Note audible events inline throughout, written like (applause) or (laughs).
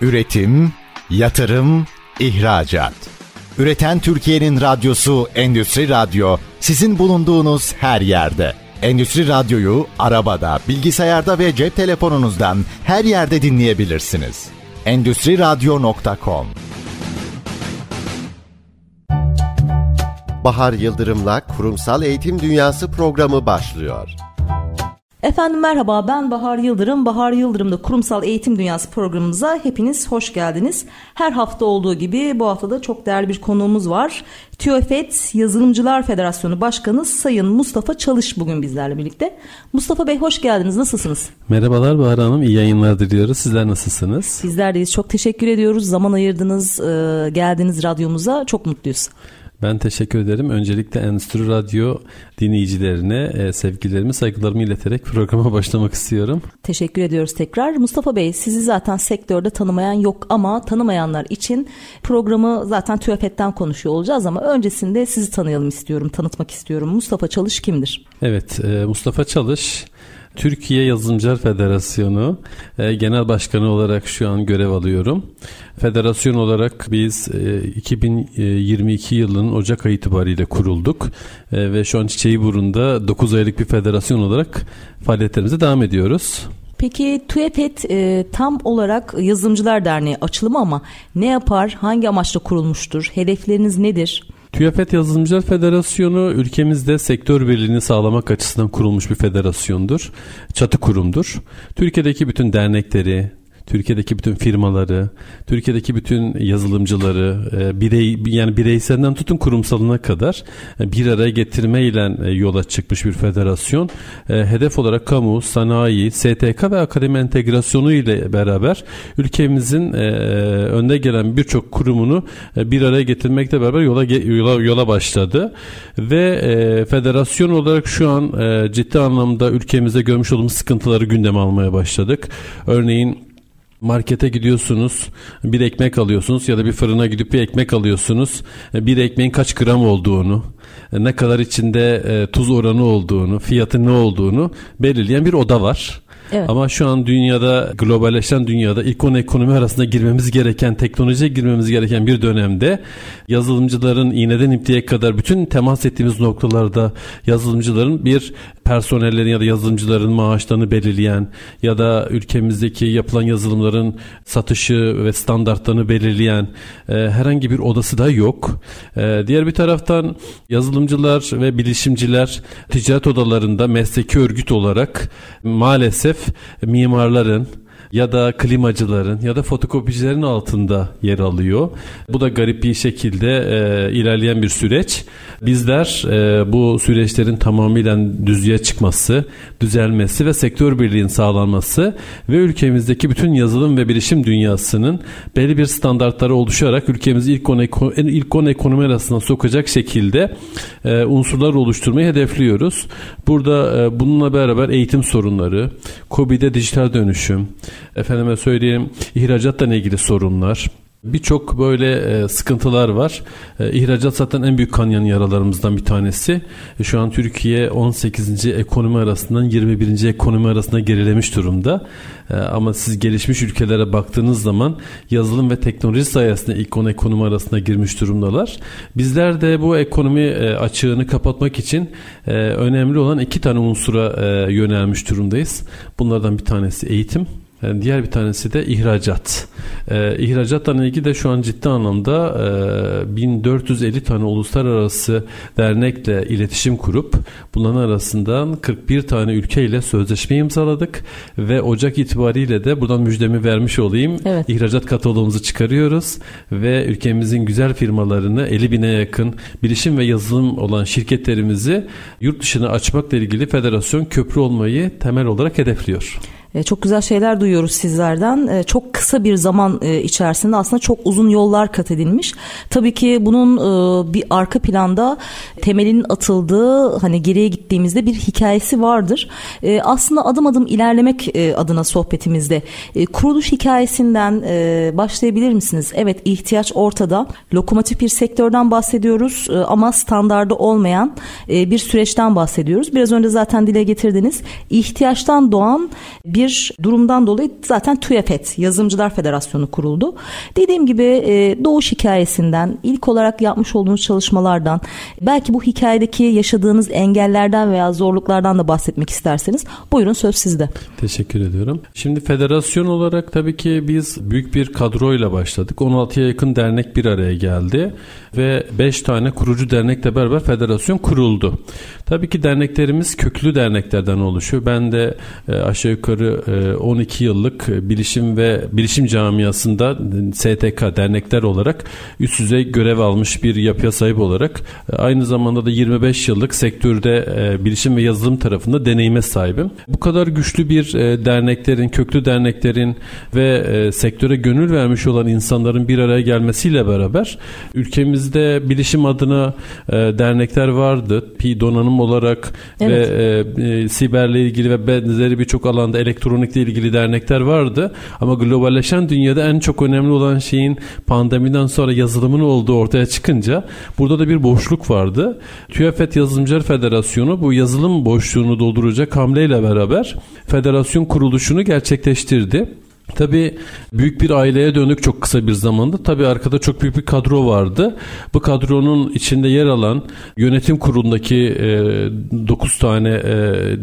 Üretim, yatırım, ihracat. Üreten Türkiye'nin radyosu Endüstri Radyo sizin bulunduğunuz her yerde. Endüstri Radyo'yu arabada, bilgisayarda ve cep telefonunuzdan her yerde dinleyebilirsiniz. Endüstri Radyo.com Bahar Yıldırım'la Kurumsal Eğitim Dünyası programı başlıyor. Efendim merhaba ben Bahar Yıldırım. Bahar Yıldırım'da Kurumsal Eğitim Dünyası programımıza hepiniz hoş geldiniz. Her hafta olduğu gibi bu hafta da çok değerli bir konuğumuz var. TÜEFET Yazılımcılar Federasyonu Başkanı Sayın Mustafa Çalış bugün bizlerle birlikte. Mustafa Bey hoş geldiniz. Nasılsınız? Merhabalar Bahar Hanım. İyi yayınlar diliyoruz. Sizler nasılsınız? Bizler deyiz. Çok teşekkür ediyoruz. Zaman ayırdınız, geldiniz radyomuza. Çok mutluyuz. Ben teşekkür ederim. Öncelikle Endüstri Radyo dinleyicilerine e, sevgilerimi, saygılarımı ileterek (laughs) programa başlamak istiyorum. Teşekkür ediyoruz tekrar. Mustafa Bey sizi zaten sektörde tanımayan yok ama tanımayanlar için programı zaten TÜEFET'ten konuşuyor olacağız ama öncesinde sizi tanıyalım istiyorum, tanıtmak istiyorum. Mustafa Çalış kimdir? Evet, e, Mustafa Çalış Türkiye Yazılımcılar Federasyonu e, Genel Başkanı olarak şu an görev alıyorum. Federasyon olarak biz e, 2022 yılının Ocak ayı itibariyle kurulduk e, ve şu an çiçeği burunda 9 aylık bir federasyon olarak faaliyetlerimize devam ediyoruz. Peki TÜEPET e, tam olarak Yazılımcılar Derneği açılımı ama ne yapar, hangi amaçla kurulmuştur, hedefleriniz nedir? TÜYAFET Yazılımcılar Federasyonu ülkemizde sektör birliğini sağlamak açısından kurulmuş bir federasyondur. Çatı kurumdur. Türkiye'deki bütün dernekleri, Türkiye'deki bütün firmaları, Türkiye'deki bütün yazılımcıları, e, birey yani bireyselden tutun kurumsalına kadar e, bir araya getirmeyle e, yola çıkmış bir federasyon. Hedef olarak kamu, sanayi, STK ve akademi entegrasyonu ile beraber ülkemizin önde gelen birçok kurumunu bir araya getirmekle beraber yola yola, yola başladı ve federasyon olarak şu an ciddi anlamda ülkemizde görmüş olduğumuz sıkıntıları gündeme almaya başladık. Örneğin Markete gidiyorsunuz, bir ekmek alıyorsunuz ya da bir fırına gidip bir ekmek alıyorsunuz. Bir ekmeğin kaç gram olduğunu, ne kadar içinde e, tuz oranı olduğunu, fiyatı ne olduğunu belirleyen bir oda var. Evet. Ama şu an dünyada globalleşen dünyada ilk on ekonomi arasında girmemiz gereken teknolojiye girmemiz gereken bir dönemde yazılımcıların iğneden ipliğe kadar bütün temas ettiğimiz noktalarda yazılımcıların bir personellerin ya da yazılımcıların maaşlarını belirleyen ya da ülkemizdeki yapılan yazılımların satışı ve standartlarını belirleyen e, herhangi bir odası da yok. E, diğer bir taraftan yazılımcılar ve bilişimciler ticaret odalarında mesleki örgüt olarak maalesef mimarların ya da klimacıların ya da fotokopicilerin altında yer alıyor. Bu da garip bir şekilde e, ilerleyen bir süreç. Bizler e, bu süreçlerin tamamıyla düzlüğe çıkması, düzelmesi ve sektör birliğinin sağlanması ve ülkemizdeki bütün yazılım ve bilişim dünyasının belli bir standartları oluşarak ülkemizi ilk 10 ilk 10 ekonomi arasına sokacak şekilde e, unsurlar oluşturmayı hedefliyoruz. Burada e, bununla beraber eğitim sorunları, COBİ'de dijital dönüşüm, efendime söyleyeyim ihracatla ilgili sorunlar, Birçok böyle e, sıkıntılar var. E, ihracat zaten en büyük kanyan yaralarımızdan bir tanesi. E, şu an Türkiye 18. ekonomi arasından 21. ekonomi arasında gerilemiş durumda. E, ama siz gelişmiş ülkelere baktığınız zaman yazılım ve teknoloji sayesinde ilk 10 ekonomi arasında girmiş durumdalar. Bizler de bu ekonomi açığını kapatmak için önemli olan iki tane unsura yönelmiş durumdayız. Bunlardan bir tanesi eğitim diğer bir tanesi de ihracat. Ee, ihracatla ilgili de şu an ciddi anlamda e, 1450 tane uluslararası dernekle iletişim kurup bunların arasından 41 tane ülkeyle sözleşme imzaladık ve Ocak itibariyle de buradan müjdemi vermiş olayım. Evet. İhracat kataloğumuzu çıkarıyoruz ve ülkemizin güzel firmalarını 50 bine yakın bilişim ve yazılım olan şirketlerimizi yurt dışına açmakla ilgili federasyon köprü olmayı temel olarak hedefliyor. E, çok güzel şeyler duyuyoruz sizlerden. E, çok kısa bir zaman e, içerisinde aslında çok uzun yollar kat edilmiş. Tabii ki bunun bir arka planda temelinin atıldığı hani geriye gittiğimizde bir hikayesi vardır. Aslında adım adım ilerlemek adına sohbetimizde kuruluş hikayesinden başlayabilir misiniz? Evet ihtiyaç ortada. Lokomotif bir sektörden bahsediyoruz ama standardı olmayan bir süreçten bahsediyoruz. Biraz önce zaten dile getirdiniz. İhtiyaçtan doğan bir bir durumdan dolayı zaten TÜEFET Yazılımcılar Federasyonu kuruldu. Dediğim gibi e, doğuş hikayesinden ilk olarak yapmış olduğunuz çalışmalardan belki bu hikayedeki yaşadığınız engellerden veya zorluklardan da bahsetmek isterseniz buyurun söz sizde. Teşekkür ediyorum. Şimdi federasyon olarak tabii ki biz büyük bir kadroyla başladık. 16'ya yakın dernek bir araya geldi ve 5 tane kurucu dernekle beraber federasyon kuruldu. Tabii ki derneklerimiz köklü derneklerden oluşuyor. Ben de e, aşağı yukarı e, 12 yıllık bilişim ve bilişim camiasında STK dernekler olarak üst düzey görev almış bir yapıya sahip olarak e, aynı zamanda da 25 yıllık sektörde e, bilişim ve yazılım tarafında deneyime sahibim. Bu kadar güçlü bir e, derneklerin, köklü derneklerin ve e, sektöre gönül vermiş olan insanların bir araya gelmesiyle beraber ülkemizde bilişim adına e, dernekler vardı. Pi donanım olarak evet. ve e, e, siberle ilgili ve benzeri birçok alanda elektronikle ilgili dernekler vardı. Ama globalleşen dünyada en çok önemli olan şeyin pandemiden sonra yazılımın olduğu ortaya çıkınca burada da bir boşluk vardı. TÜEFET Yazılımcılar Federasyonu bu yazılım boşluğunu dolduracak hamleyle beraber federasyon kuruluşunu gerçekleştirdi. Tabii büyük bir aileye dönük çok kısa bir zamanda. Tabii arkada çok büyük bir kadro vardı. Bu kadronun içinde yer alan yönetim kurulundaki e, 9 tane e,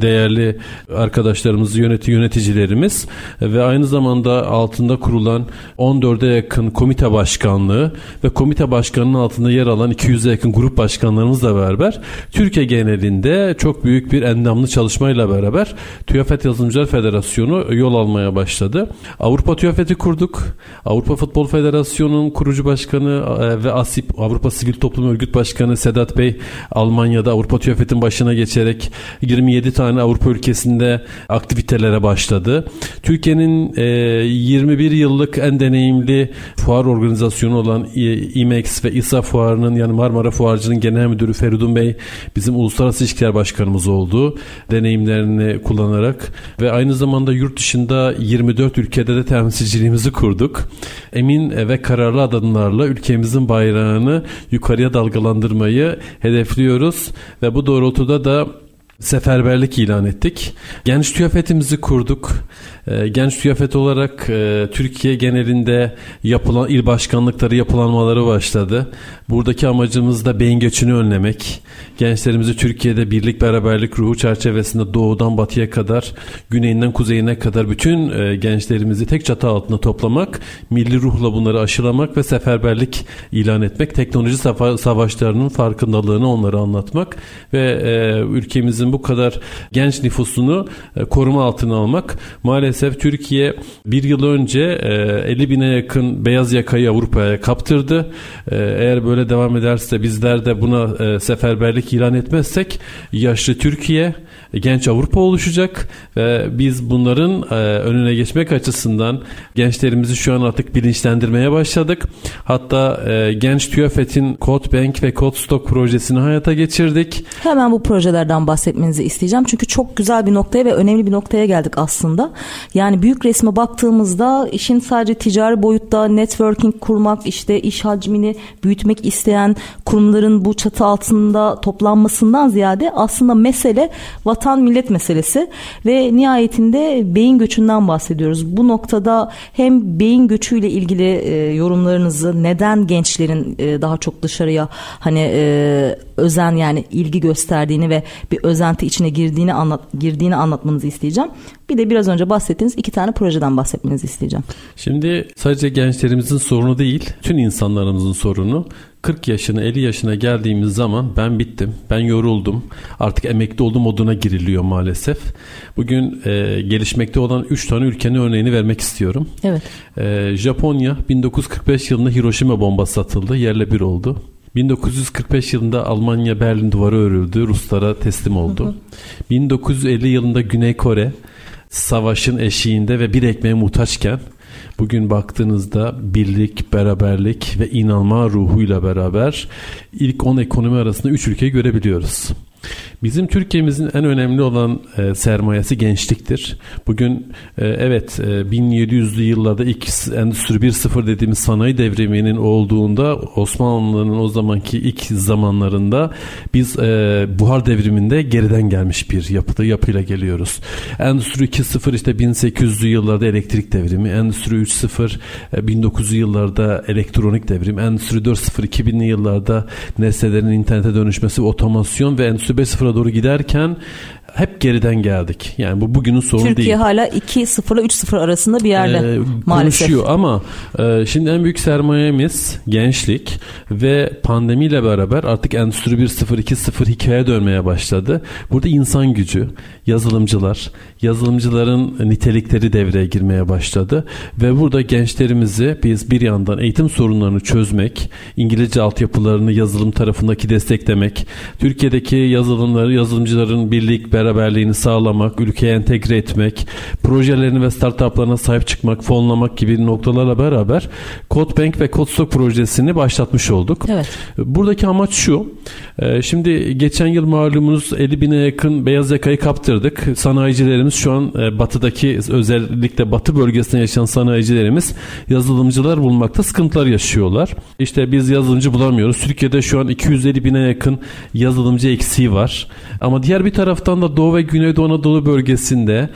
değerli arkadaşlarımız, yöneti yöneticilerimiz ve aynı zamanda altında kurulan 14'e yakın komite başkanlığı ve komite başkanının altında yer alan 200'e yakın grup başkanlarımızla beraber Türkiye genelinde çok büyük bir endamlı çalışmayla beraber TÜYAFET Yazılımcılar Federasyonu yol almaya başladı. Avrupa TÜYAFET'i kurduk. Avrupa Futbol Federasyonu'nun kurucu başkanı e, ve ASİP Avrupa Sivil Toplum Örgüt Başkanı Sedat Bey Almanya'da Avrupa TÜYAFET'in başına geçerek 27 tane Avrupa ülkesinde aktivitelere başladı. Türkiye'nin 21 e, yıllık en deneyimli fuar organizasyonu olan IMEX ve İSA fuarının yani Marmara Fuarcı'nın genel müdürü Feridun Bey bizim uluslararası ilişkiler başkanımız oldu. Deneyimlerini kullanarak ve aynı zamanda yurt dışında 24 ülkede ülkede de temsilciliğimizi kurduk. Emin ve kararlı adımlarla ülkemizin bayrağını yukarıya dalgalandırmayı hedefliyoruz ve bu doğrultuda da seferberlik ilan ettik. Genç TÜYAFET'imizi kurduk. Ee, genç TÜYAFET olarak e, Türkiye genelinde yapılan il başkanlıkları yapılanmaları başladı. Buradaki amacımız da beyin göçünü önlemek. Gençlerimizi Türkiye'de birlik beraberlik ruhu çerçevesinde doğudan batıya kadar, güneyinden kuzeyine kadar bütün e, gençlerimizi tek çatı altında toplamak, milli ruhla bunları aşılamak ve seferberlik ilan etmek, teknoloji savaşlarının farkındalığını onlara anlatmak ve e, ülkemizin bu kadar genç nüfusunu koruma altına almak. Maalesef Türkiye bir yıl önce 50 bine yakın beyaz yakayı Avrupa'ya kaptırdı. Eğer böyle böyle devam ederse bizler de buna e, seferberlik ilan etmezsek yaşlı Türkiye genç Avrupa oluşacak ve biz bunların e, önüne geçmek açısından gençlerimizi şu an artık bilinçlendirmeye başladık. Hatta e, genç TÜYAFET'in Code Bank ve Code Stock projesini hayata geçirdik. Hemen bu projelerden bahsetmenizi isteyeceğim. Çünkü çok güzel bir noktaya ve önemli bir noktaya geldik aslında. Yani büyük resme baktığımızda işin sadece ticari boyutta networking kurmak, işte iş hacmini büyütmek isteyen kurumların bu çatı altında toplanmasından ziyade aslında mesele vatan millet meselesi ve nihayetinde beyin göçünden bahsediyoruz. Bu noktada hem beyin göçüyle ilgili e, yorumlarınızı neden gençlerin e, daha çok dışarıya hani e, özen yani ilgi gösterdiğini ve bir özenti içine girdiğini anlat girdiğini anlatmanızı isteyeceğim. Bir de biraz önce bahsettiğiniz iki tane projeden bahsetmenizi isteyeceğim. Şimdi sadece gençlerimizin sorunu değil, tüm insanlarımızın sorunu. 40 yaşına 50 yaşına geldiğimiz zaman ben bittim, ben yoruldum, artık emekli oldum moduna giriliyor maalesef. Bugün e, gelişmekte olan 3 tane ülkenin örneğini vermek istiyorum. Evet. E, Japonya 1945 yılında Hiroşima bombası atıldı, yerle bir oldu. 1945 yılında Almanya Berlin duvarı örüldü, Ruslara teslim oldu. 1950 yılında Güney Kore savaşın eşiğinde ve bir ekmeğe muhtaçken bugün baktığınızda birlik, beraberlik ve inanma ruhuyla beraber ilk 10 ekonomi arasında 3 ülkeyi görebiliyoruz. Bizim Türkiye'mizin en önemli olan e, sermayesi gençliktir. Bugün e, evet e, 1700'lü yıllarda ilk Endüstri 1.0 dediğimiz sanayi devriminin olduğunda Osmanlı'nın o zamanki ilk zamanlarında biz e, buhar devriminde geriden gelmiş bir yapıda yapıyla geliyoruz. Endüstri 2.0 işte 1800'lü yıllarda elektrik devrimi, Endüstri 3.0 e, 1900'lü yıllarda elektronik devrim, Endüstri 4.0 2000'li yıllarda nesnelerin internete dönüşmesi, otomasyon ve Endüstri 5.0 sıfıra doğru giderken hep geriden geldik. Yani bu bugünün sorunu Türkiye değil. Türkiye hala 2-0 ile 3-0 arasında bir yerde ee, maalesef. Konuşuyor ama e, şimdi en büyük sermayemiz gençlik ve pandemiyle beraber artık Endüstri 1.0 2.0 hikaye dönmeye başladı. Burada insan gücü, yazılımcılar, yazılımcıların nitelikleri devreye girmeye başladı ve burada gençlerimizi biz bir yandan eğitim sorunlarını çözmek, İngilizce altyapılarını yazılım tarafındaki desteklemek, Türkiye'deki yazılımları, yazılımcıların birlik, beraberliğini sağlamak, ülkeye entegre etmek, projelerini ve startuplarına sahip çıkmak, fonlamak gibi noktalarla beraber CodeBank ve CodeStock projesini başlatmış olduk. Evet. Buradaki amaç şu. E, şimdi geçen yıl malumunuz 50 bine yakın beyaz yakayı kaptırdık. Sanayicilerimiz şu an e, batıdaki özellikle batı bölgesinde yaşayan sanayicilerimiz yazılımcılar bulmakta sıkıntılar yaşıyorlar. İşte biz yazılımcı bulamıyoruz. Türkiye'de şu an 250 bine yakın yazılımcı eksiği var. Ama diğer bir taraftan da Doğu ve Güneydoğu Anadolu bölgesinde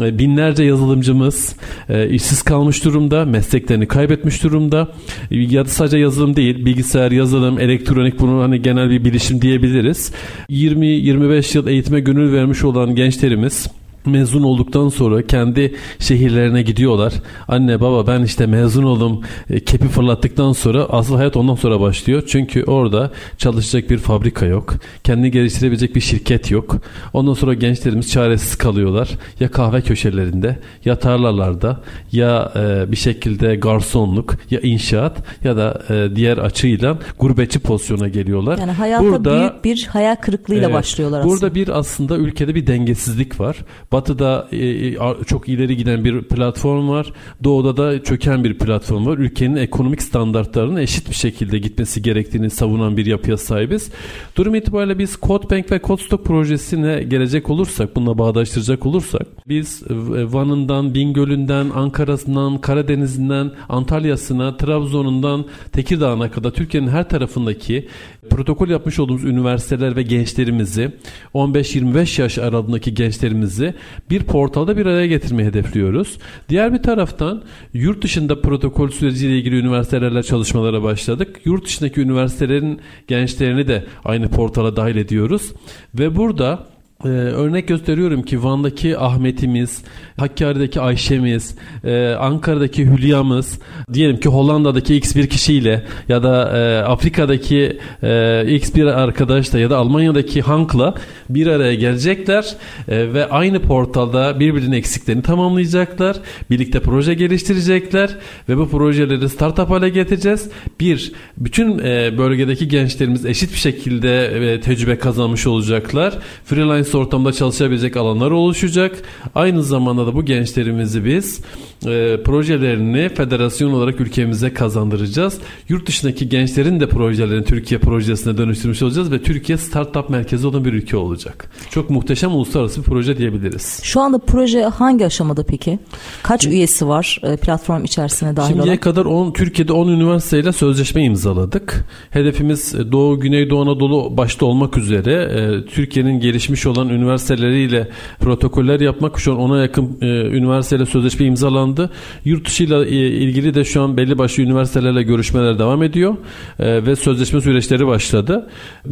e, binlerce yazılımcımız e, işsiz kalmış durumda, mesleklerini kaybetmiş durumda. Ya da sadece yazılım değil, bilgisayar, yazılım, elektronik bunu hani genel bir bilişim diyebiliriz. 20-25 yıl eğitime gönül vermiş olan gençlerimiz mezun olduktan sonra kendi şehirlerine gidiyorlar. Anne baba ben işte mezun oldum e, kepi fırlattıktan sonra asıl hayat ondan sonra başlıyor. Çünkü orada çalışacak bir fabrika yok. Kendini geliştirebilecek bir şirket yok. Ondan sonra gençlerimiz çaresiz kalıyorlar. Ya kahve köşelerinde ya tarlalarda ya e, bir şekilde garsonluk ya inşaat ya da e, diğer açıyla gurbetçi pozisyona geliyorlar. Yani hayatta burada, büyük bir hayal kırıklığıyla evet, başlıyorlar aslında. Burada bir aslında ülkede bir dengesizlik var. Batı'da e, e çok ileri giden bir platform var. Doğu'da da çöken bir platform var. Ülkenin ekonomik standartlarının eşit bir şekilde gitmesi gerektiğini savunan bir yapıya sahibiz. Durum itibariyle biz CodeBank ve CodeStock projesine gelecek olursak, bununla bağdaştıracak olursak biz e, Van'ından, Bingöl'ünden, Ankara'sından, Karadeniz'inden, Antalya'sına, Trabzon'undan Tekirdağ'a kadar Türkiye'nin her tarafındaki protokol yapmış olduğumuz üniversiteler ve gençlerimizi 15-25 yaş aralığındaki gençlerimizi bir portalda bir araya getirmeyi hedefliyoruz. Diğer bir taraftan yurt dışında protokol süreciyle ilgili üniversitelerle çalışmalara başladık. Yurt dışındaki üniversitelerin gençlerini de aynı portala dahil ediyoruz ve burada ee, örnek gösteriyorum ki Van'daki Ahmet'imiz, Hakkari'deki Ayşe'miz, e, Ankara'daki Hülya'mız, diyelim ki Hollanda'daki X bir kişiyle ya da e, Afrika'daki e, X bir arkadaşla ya da Almanya'daki Hank'la bir araya gelecekler e, ve aynı portalda birbirinin eksiklerini tamamlayacaklar. Birlikte proje geliştirecekler ve bu projeleri startup hale getireceğiz. Bir, bütün e, bölgedeki gençlerimiz eşit bir şekilde e, tecrübe kazanmış olacaklar. Freelance freelance ortamda çalışabilecek alanlar oluşacak. Aynı zamanda da bu gençlerimizi biz e, projelerini federasyon olarak ülkemize kazandıracağız. Yurt dışındaki gençlerin de projelerini Türkiye projesine dönüştürmüş olacağız ve Türkiye startup merkezi olan bir ülke olacak. Çok muhteşem uluslararası bir proje diyebiliriz. Şu anda proje hangi aşamada peki? Kaç üyesi var e, platform içerisine dahil Şimdiye olan? kadar on, Türkiye'de 10 üniversiteyle sözleşme imzaladık. Hedefimiz Doğu, Güneydoğu Anadolu başta olmak üzere e, Türkiye'nin gelişmiş olan üniversiteleriyle protokoller yapmak. Şu an ona yakın üniversiteyle sözleşme imzalandı. Yurt dışıyla e, ilgili de şu an belli başlı üniversitelerle görüşmeler devam ediyor e, ve sözleşme süreçleri başladı.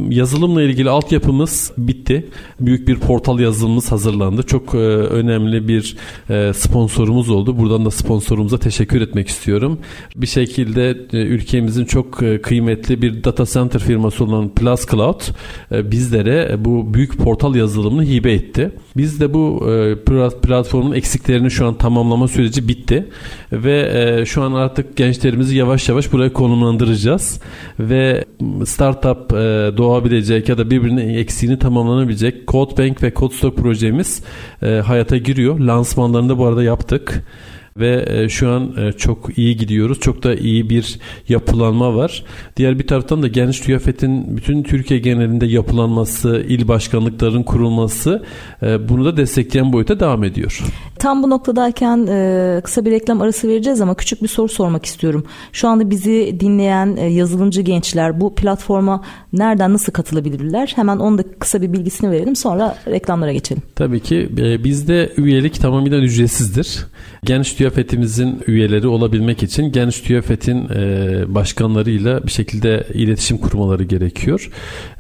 Yazılımla ilgili altyapımız bitti. Büyük bir portal yazılımımız hazırlandı. Çok e, önemli bir sponsorumuz oldu. Buradan da sponsorumuza teşekkür etmek istiyorum. Bir şekilde ülkemizin çok kıymetli bir data center firması olan Plus Cloud bizlere bu büyük portal yazılımını hibe etti. Biz de bu platformun eksiklerini şu an tamamlama süreci bitti ve e, şu an artık gençlerimizi yavaş yavaş buraya konumlandıracağız ve startup e, doğabilecek ya da birbirinin eksiğini tamamlanabilecek CodeBank ve CodeStock projemiz e, hayata giriyor. Lansmanlarını da bu arada yaptık. Ve e, şu an e, çok iyi gidiyoruz. Çok da iyi bir yapılanma var. Diğer bir taraftan da Genç TÜYAFET'in bütün Türkiye genelinde yapılanması, il başkanlıkların kurulması e, bunu da destekleyen boyuta devam ediyor. Tam bu noktadayken kısa bir reklam arası vereceğiz ama küçük bir soru sormak istiyorum. Şu anda bizi dinleyen yazılımcı gençler bu platforma nereden nasıl katılabilirler? Hemen onu da kısa bir bilgisini verelim sonra reklamlara geçelim. Tabii ki bizde üyelik tamamıyla ücretsizdir. Genç TÜYAFET'imizin üyeleri olabilmek için Genç TÜYAFET'in e, başkanlarıyla bir şekilde iletişim kurmaları gerekiyor.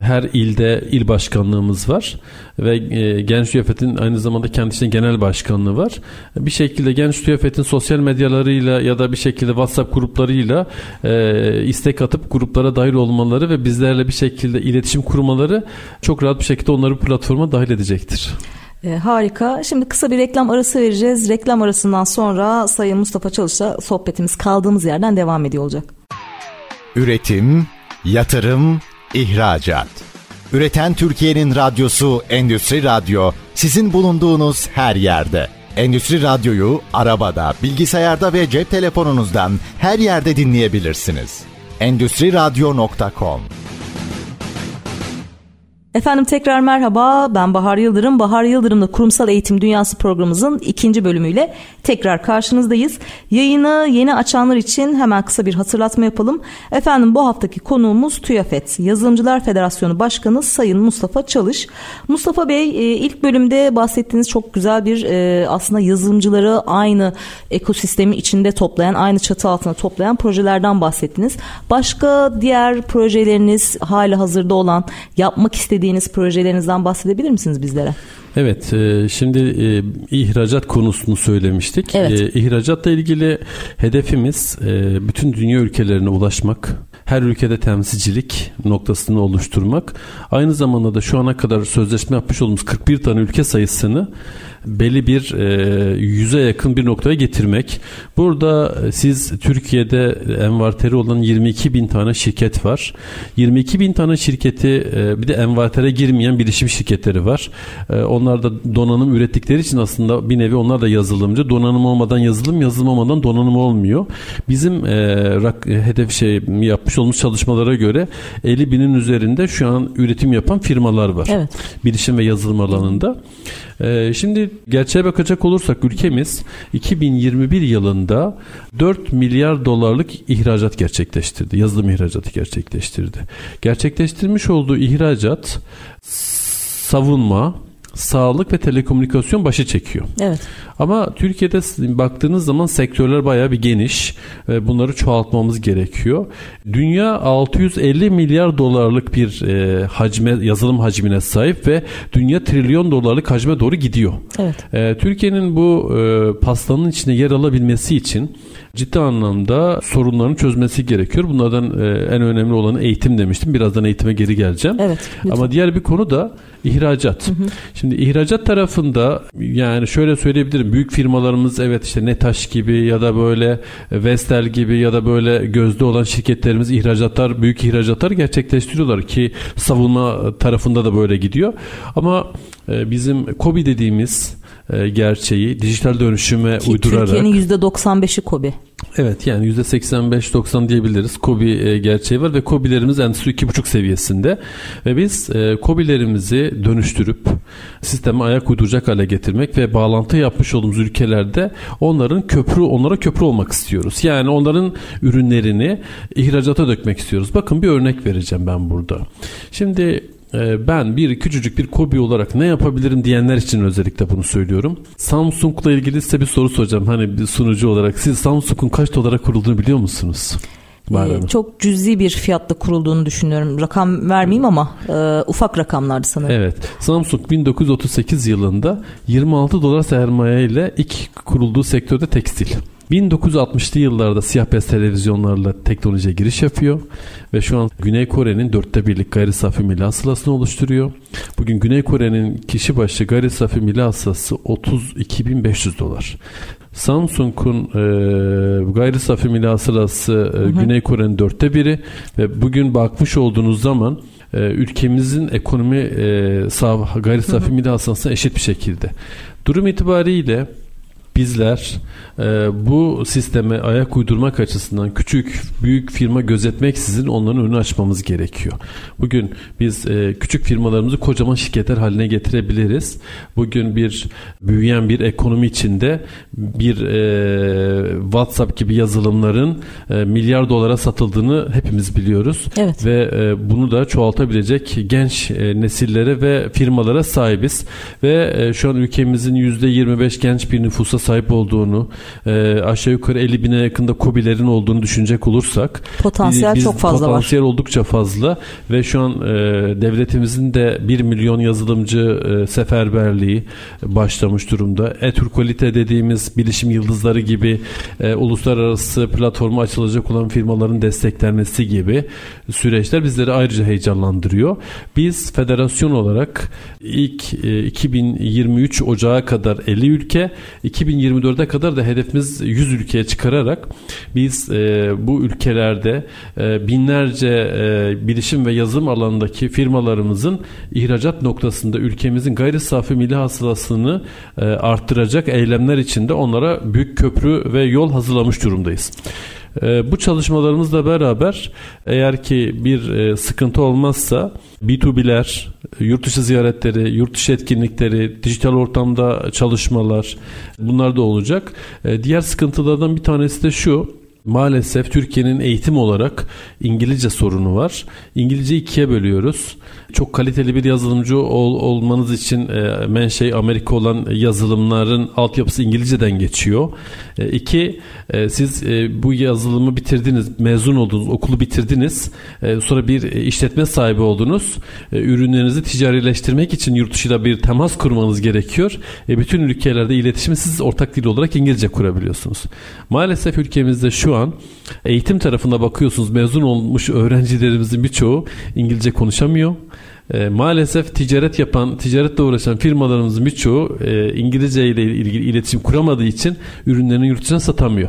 Her ilde il başkanlığımız var ve e, Genç TÜYAFET'in aynı zamanda kendisinin genel başkanlığı var. Bir şekilde Genç TÜYAFET'in sosyal medyalarıyla ya da bir şekilde WhatsApp gruplarıyla e, istek atıp gruplara dahil olmaları ve bizlerle bir şekilde iletişim kurmaları çok rahat bir şekilde onları platforma dahil edecektir. E, harika. Şimdi kısa bir reklam arası vereceğiz. Reklam arasından sonra Sayın Mustafa Çalış'a sohbetimiz kaldığımız yerden devam ediyor olacak. Üretim, yatırım, ihracat. Üreten Türkiye'nin radyosu Endüstri Radyo sizin bulunduğunuz her yerde. Endüstri Radyo'yu arabada, bilgisayarda ve cep telefonunuzdan her yerde dinleyebilirsiniz. Endüstri Radyo.com Efendim tekrar merhaba ben Bahar Yıldırım. Bahar Yıldırım'la Kurumsal Eğitim Dünyası programımızın ikinci bölümüyle tekrar karşınızdayız. Yayını yeni açanlar için hemen kısa bir hatırlatma yapalım. Efendim bu haftaki konuğumuz TÜYAFET Yazılımcılar Federasyonu Başkanı Sayın Mustafa Çalış. Mustafa Bey e, ilk bölümde bahsettiğiniz çok güzel bir e, aslında yazılımcıları aynı ekosistemi içinde toplayan aynı çatı altında toplayan projelerden bahsettiniz. Başka diğer projeleriniz hali hazırda olan yapmak istediğiniz istediğiniz projelerinizden bahsedebilir misiniz bizlere? Evet, e, şimdi e, ihracat konusunu söylemiştik. Evet. E, ihracatla ilgili hedefimiz bütün dünya ülkelerine ulaşmak, her ülkede temsilcilik noktasını oluşturmak. Aynı zamanda da şu ana kadar sözleşme yapmış olduğumuz 41 tane ülke sayısını belli bir e, yüze yakın bir noktaya getirmek. Burada e, siz Türkiye'de envarteri olan 22 bin tane şirket var. 22 bin tane şirketi e, bir de envartere girmeyen bilişim şirketleri var. Onlar da donanım ürettikleri için aslında bir nevi onlar da yazılımcı. Donanım olmadan yazılım, yazılım olmadan donanım olmuyor. Bizim e, hedef şey yapmış olmuş çalışmalara göre 50 binin üzerinde şu an üretim yapan firmalar var. Evet. Bilişim ve yazılım alanında. E, şimdi Gerçeğe bakacak olursak ülkemiz 2021 yılında 4 milyar dolarlık ihracat gerçekleştirdi. Yazılım ihracatı gerçekleştirdi. Gerçekleştirmiş olduğu ihracat savunma, sağlık ve telekomünikasyon başı çekiyor. Evet. Ama Türkiye'de baktığınız zaman sektörler bayağı bir geniş. Bunları çoğaltmamız gerekiyor. Dünya 650 milyar dolarlık bir e, hacme yazılım hacmine sahip ve dünya trilyon dolarlık hacme doğru gidiyor. Evet. E, Türkiye'nin bu e, pastanın içinde yer alabilmesi için ciddi anlamda sorunlarını çözmesi gerekiyor. Bunlardan en önemli olanı eğitim demiştim. Birazdan eğitime geri geleceğim. Evet. Lütfen. Ama diğer bir konu da ihracat. Hı hı. Şimdi ihracat tarafında yani şöyle söyleyebilirim büyük firmalarımız evet işte Netaş gibi ya da böyle Vestel gibi ya da böyle gözde olan şirketlerimiz ihracatlar, büyük ihracatlar gerçekleştiriyorlar ki savunma tarafında da böyle gidiyor. Ama e, bizim KOBİ dediğimiz e, gerçeği dijital dönüşüme Ki uydurarak. Türkiye'nin %95'i KOBİ. Evet yani %85-90 diyebiliriz. KOBİ e, gerçeği var ve KOBİ'lerimiz Endüstri 2.5 seviyesinde. Ve biz e, KOBİ'lerimizi dönüştürüp sisteme ayak uyduracak hale getirmek ve bağlantı yapmış olduğumuz ülkelerde onların köprü, onlara köprü olmak istiyoruz. Yani onların ürünlerini ihracata dökmek istiyoruz. Bakın bir örnek vereceğim ben burada. Şimdi ben bir küçücük bir kobi olarak ne yapabilirim diyenler için özellikle bunu söylüyorum. Samsung'la ilgili size bir soru soracağım. Hani bir sunucu olarak siz Samsung'un kaç dolara kurulduğunu biliyor musunuz? Ee, çok cüzi bir fiyatla kurulduğunu düşünüyorum. Rakam vermeyeyim ama e, ufak rakamlardı sanırım. Evet. Samsung 1938 yılında 26 dolar sermaye ile ilk kurulduğu sektörde tekstil. 1960'lı yıllarda siyah beyaz televizyonlarla teknolojiye giriş yapıyor ve şu an Güney Kore'nin dörtte birlik gayri safi milli hasılasını oluşturuyor. Bugün Güney Kore'nin kişi başı gayri safi milli hasılası 32.500 dolar. Samsung'un e, gayri safi milli hasılası e, Güney Kore'nin dörtte biri ve bugün bakmış olduğunuz zaman e, ülkemizin ekonomi e, saf, gayri safi milli hasılasına eşit bir şekilde. Durum itibariyle bizler e, bu sisteme ayak uydurmak açısından küçük büyük firma gözetmeksizin onların önünü açmamız gerekiyor. Bugün biz e, küçük firmalarımızı kocaman şirketler haline getirebiliriz. Bugün bir büyüyen bir ekonomi içinde bir e, WhatsApp gibi yazılımların e, milyar dolara satıldığını hepimiz biliyoruz. Evet. Ve e, bunu da çoğaltabilecek genç e, nesillere ve firmalara sahibiz. Ve e, şu an ülkemizin %25 genç bir nüfusa sahip olduğunu e, aşağı yukarı 50 bine yakında kobilerin olduğunu düşünecek olursak potansiyel biz, çok fazla potansiyel var. oldukça fazla ve şu an e, devletimizin de 1 milyon yazılımcı e, seferberliği başlamış durumda. Eturkolite dediğimiz bilişim yıldızları gibi e, uluslararası platforma açılacak olan firmaların desteklenmesi gibi süreçler bizleri ayrıca heyecanlandırıyor. Biz federasyon olarak ilk e, 2023 Ocağı kadar 50 ülke, 2024'e kadar da hedefimiz 100 ülkeye çıkararak biz e, bu ülkelerde e, binlerce e, bilişim ve yazılım alanındaki firmalarımızın ihracat noktasında ülkemizin gayri safi milli hasılasını e, arttıracak eylemler içinde onlara büyük köprü ve yol hazırlamış durumdayız. E, bu çalışmalarımızla beraber eğer ki bir e, sıkıntı olmazsa B2B'ler, yurt dışı ziyaretleri, yurt dışı etkinlikleri, dijital ortamda çalışmalar bunlar da olacak. E, diğer sıkıntılardan bir tanesi de şu. Maalesef Türkiye'nin eğitim olarak İngilizce sorunu var. İngilizce ikiye bölüyoruz. Çok kaliteli bir yazılımcı ol, olmanız için e, menşei Amerika olan yazılımların altyapısı İngilizceden geçiyor. E, iki, e, siz e, bu yazılımı bitirdiniz, mezun oldunuz, okulu bitirdiniz. E, sonra bir işletme sahibi oldunuz. E, ürünlerinizi ticarileştirmek için yurt dışıyla bir temas kurmanız gerekiyor. E, bütün ülkelerde iletişimi siz ortak dil olarak İngilizce kurabiliyorsunuz. Maalesef ülkemizde şu an eğitim tarafında bakıyorsunuz mezun olmuş öğrencilerimizin birçoğu İngilizce konuşamıyor. E, maalesef ticaret yapan, ticaretle uğraşan firmalarımızın birçoğu e, İngilizce ile ilgili iletişim kuramadığı için ürünlerini yurt dışına satamıyor.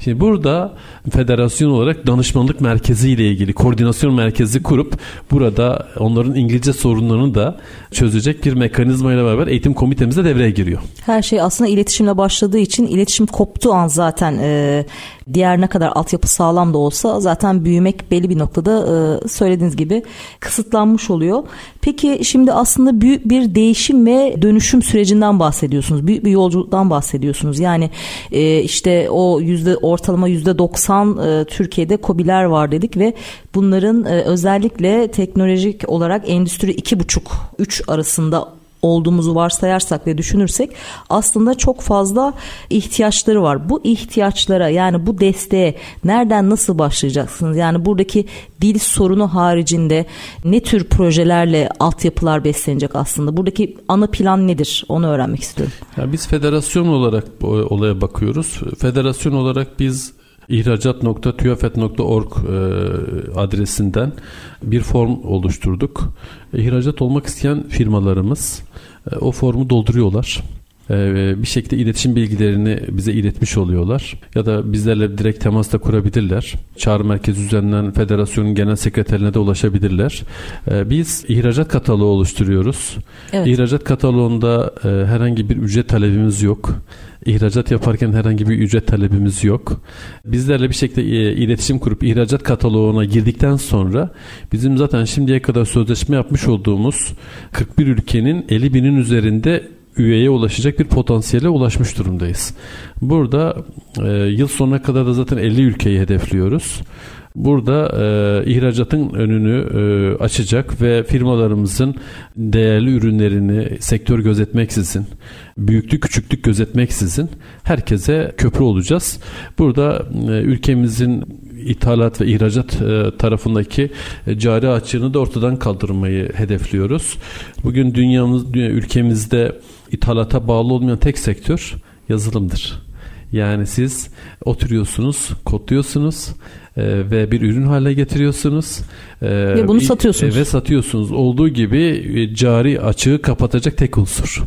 Şimdi burada federasyon olarak danışmanlık merkezi ile ilgili koordinasyon merkezi kurup burada onların İngilizce sorunlarını da çözecek bir mekanizma ile beraber eğitim komitemiz de devreye giriyor. Her şey aslında iletişimle başladığı için iletişim koptuğu an zaten e, diğer ne kadar altyapı sağlam da olsa zaten büyümek belli bir noktada e, söylediğiniz gibi kısıtlanmış oluyor. Peki şimdi aslında büyük bir değişim ve dönüşüm sürecinden bahsediyorsunuz. Büyük bir yolculuktan bahsediyorsunuz. Yani e, işte o yüzde ortalama yüzde 90 e, Türkiye'de kobiler var dedik ve bunların e, özellikle teknolojik olarak endüstri iki buçuk üç arasında olduğumuzu varsayarsak ve düşünürsek aslında çok fazla ihtiyaçları var. Bu ihtiyaçlara yani bu desteğe nereden nasıl başlayacaksınız? Yani buradaki dil sorunu haricinde ne tür projelerle altyapılar beslenecek aslında? Buradaki ana plan nedir? Onu öğrenmek istiyorum. Ya biz federasyon olarak olaya bakıyoruz. Federasyon olarak biz ihracat.tüyafet.org e, adresinden bir form oluşturduk. İhracat olmak isteyen firmalarımız e, o formu dolduruyorlar bir şekilde iletişim bilgilerini bize iletmiş oluyorlar. Ya da bizlerle direkt temasta kurabilirler. Çağrı merkezi üzerinden federasyonun genel sekreterine de ulaşabilirler. Biz ihracat kataloğu oluşturuyoruz. Evet. İhracat kataloğunda herhangi bir ücret talebimiz yok. İhracat yaparken herhangi bir ücret talebimiz yok. Bizlerle bir şekilde e, iletişim kurup ihracat kataloğuna girdikten sonra bizim zaten şimdiye kadar sözleşme yapmış olduğumuz 41 ülkenin 50 binin üzerinde üyeye ulaşacak bir potansiyele ulaşmış durumdayız. Burada e, yıl sonuna kadar da zaten 50 ülkeyi hedefliyoruz. Burada e, ihracatın önünü e, açacak ve firmalarımızın değerli ürünlerini sektör gözetmeksizin, büyüklük küçüklük gözetmeksizin herkese köprü olacağız. Burada e, ülkemizin ithalat ve ihracat e, tarafındaki e, cari açığını da ortadan kaldırmayı hedefliyoruz. Bugün dünyamız, dünya, ülkemizde ithalata bağlı olmayan tek sektör yazılımdır. Yani siz oturuyorsunuz, kodluyorsunuz e, ve bir ürün haline getiriyorsunuz. E, ve bunu satıyorsunuz. E, ve satıyorsunuz. Olduğu gibi e, cari açığı kapatacak tek unsur.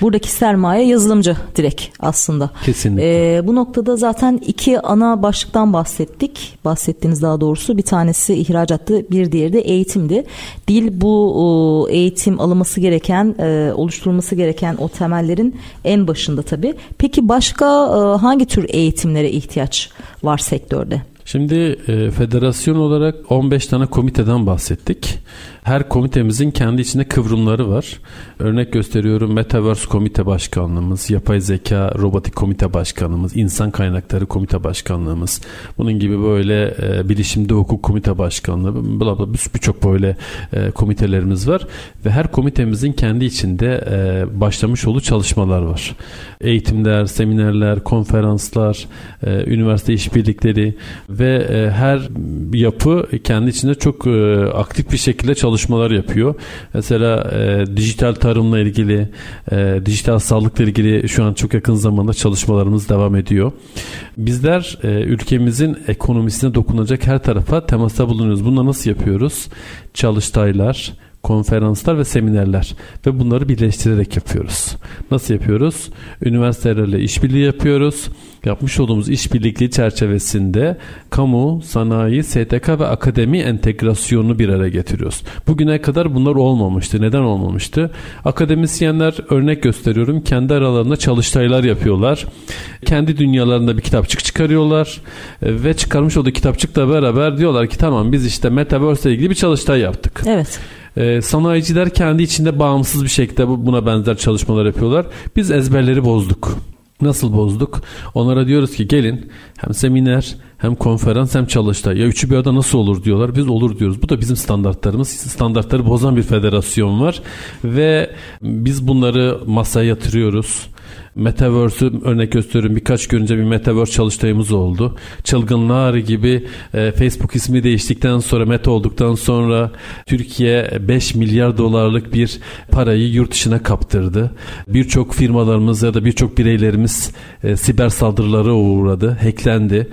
Buradaki sermaye yazılımcı direkt aslında. Kesinlikle. Ee, bu noktada zaten iki ana başlıktan bahsettik. Bahsettiğiniz daha doğrusu bir tanesi ihracattı, bir diğeri de eğitimdi. Dil bu eğitim alınması gereken, e, oluşturulması gereken o temellerin en başında tabii. Peki başka e, hangi tür eğitimlere ihtiyaç var sektörde? Şimdi e, federasyon olarak 15 tane komiteden bahsettik. Her komitemizin kendi içinde kıvrımları var. Örnek gösteriyorum Metaverse Komite Başkanlığımız, Yapay Zeka Robotik Komite Başkanlığımız, İnsan Kaynakları Komite Başkanlığımız. Bunun gibi böyle e, bilişimde hukuk komite başkanlığı, bla bla birçok böyle e, komitelerimiz var. Ve her komitemizin kendi içinde e, başlamış olduğu çalışmalar var. Eğitimler, seminerler, konferanslar, e, üniversite işbirlikleri ve e, her yapı kendi içinde çok e, aktif bir şekilde çalışmalar yapıyor. Mesela e, dijital tarımla ilgili, dijital sağlıkla ilgili şu an çok yakın zamanda çalışmalarımız devam ediyor. Bizler ülkemizin ekonomisine dokunacak her tarafa temasta bulunuyoruz. Bunu nasıl yapıyoruz? Çalıştaylar, konferanslar ve seminerler ve bunları birleştirerek yapıyoruz. Nasıl yapıyoruz? Üniversitelerle işbirliği yapıyoruz. Yapmış olduğumuz işbirlikliği çerçevesinde kamu, sanayi, STK ve akademi entegrasyonunu bir araya getiriyoruz. Bugüne kadar bunlar olmamıştı. Neden olmamıştı? Akademisyenler örnek gösteriyorum kendi aralarında çalıştaylar yapıyorlar. Kendi dünyalarında bir kitapçık çıkarıyorlar ve çıkarmış olduğu kitapçıkla beraber diyorlar ki tamam biz işte Metaverse ile ilgili bir çalıştay yaptık. Evet. Ee, sanayiciler kendi içinde bağımsız bir şekilde buna benzer çalışmalar yapıyorlar. Biz ezberleri bozduk. Nasıl bozduk? Onlara diyoruz ki gelin hem seminer hem konferans hem çalıştay. Ya üçü bir arada nasıl olur diyorlar. Biz olur diyoruz. Bu da bizim standartlarımız. Standartları bozan bir federasyon var. Ve biz bunları masaya yatırıyoruz. Metaverse'ü örnek gösteriyorum. Birkaç gün önce bir Metaverse çalıştayımız oldu. Çılgınlar gibi e, Facebook ismi değiştikten sonra Meta olduktan sonra Türkiye 5 milyar dolarlık bir parayı yurt dışına kaptırdı. Birçok firmalarımız ya da birçok bireylerimiz e, siber saldırılara uğradı, hacklendi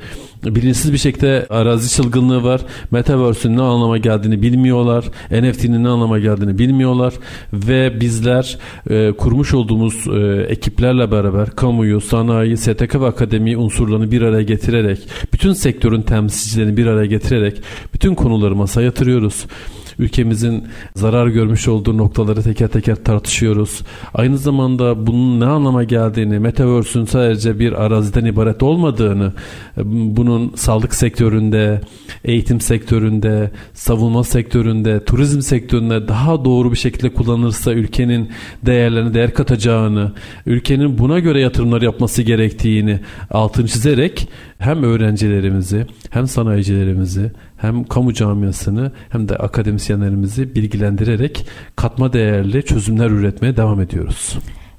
bilinçsiz bir şekilde arazi çılgınlığı var. Metaverse'ün ne anlama geldiğini bilmiyorlar. NFT'nin ne anlama geldiğini bilmiyorlar. Ve bizler e, kurmuş olduğumuz e, ekiplerle beraber kamuyu, sanayi, STK ve akademi unsurlarını bir araya getirerek, bütün sektörün temsilcilerini bir araya getirerek bütün konuları masaya yatırıyoruz ülkemizin zarar görmüş olduğu noktaları teker teker tartışıyoruz. Aynı zamanda bunun ne anlama geldiğini, Metaverse'ün sadece bir araziden ibaret olmadığını, bunun sağlık sektöründe, eğitim sektöründe, savunma sektöründe, turizm sektöründe daha doğru bir şekilde kullanılırsa ülkenin değerlerini değer katacağını, ülkenin buna göre yatırımlar yapması gerektiğini altını çizerek hem öğrencilerimizi hem sanayicilerimizi hem kamu camiasını hem de akademisyenlerimizi bilgilendirerek katma değerli çözümler üretmeye devam ediyoruz.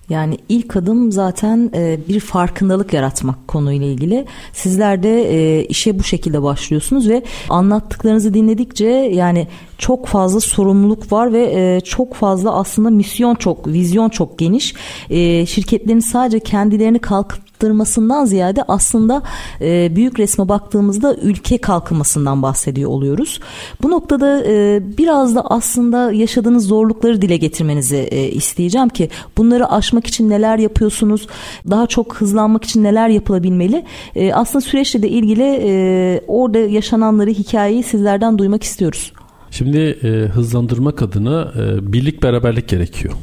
Yani ilk adım zaten e, bir farkındalık yaratmak konuyla ilgili. Sizler de e, işe bu şekilde başlıyorsunuz ve anlattıklarınızı dinledikçe yani çok fazla sorumluluk var ve e, çok fazla aslında misyon çok, vizyon çok geniş. Şirketlerin sadece kendilerini kalkıp arttırmasından ziyade aslında e, büyük resme baktığımızda ülke kalkınmasından bahsediyor oluyoruz. Bu noktada e, biraz da aslında yaşadığınız zorlukları dile getirmenizi e, isteyeceğim ki bunları aşmak için neler yapıyorsunuz? Daha çok hızlanmak için neler yapılabilmeli? E, aslında süreçle de ilgili e, orada yaşananları, hikayeyi sizlerden duymak istiyoruz. Şimdi e, hızlandırmak adına e, birlik beraberlik gerekiyor.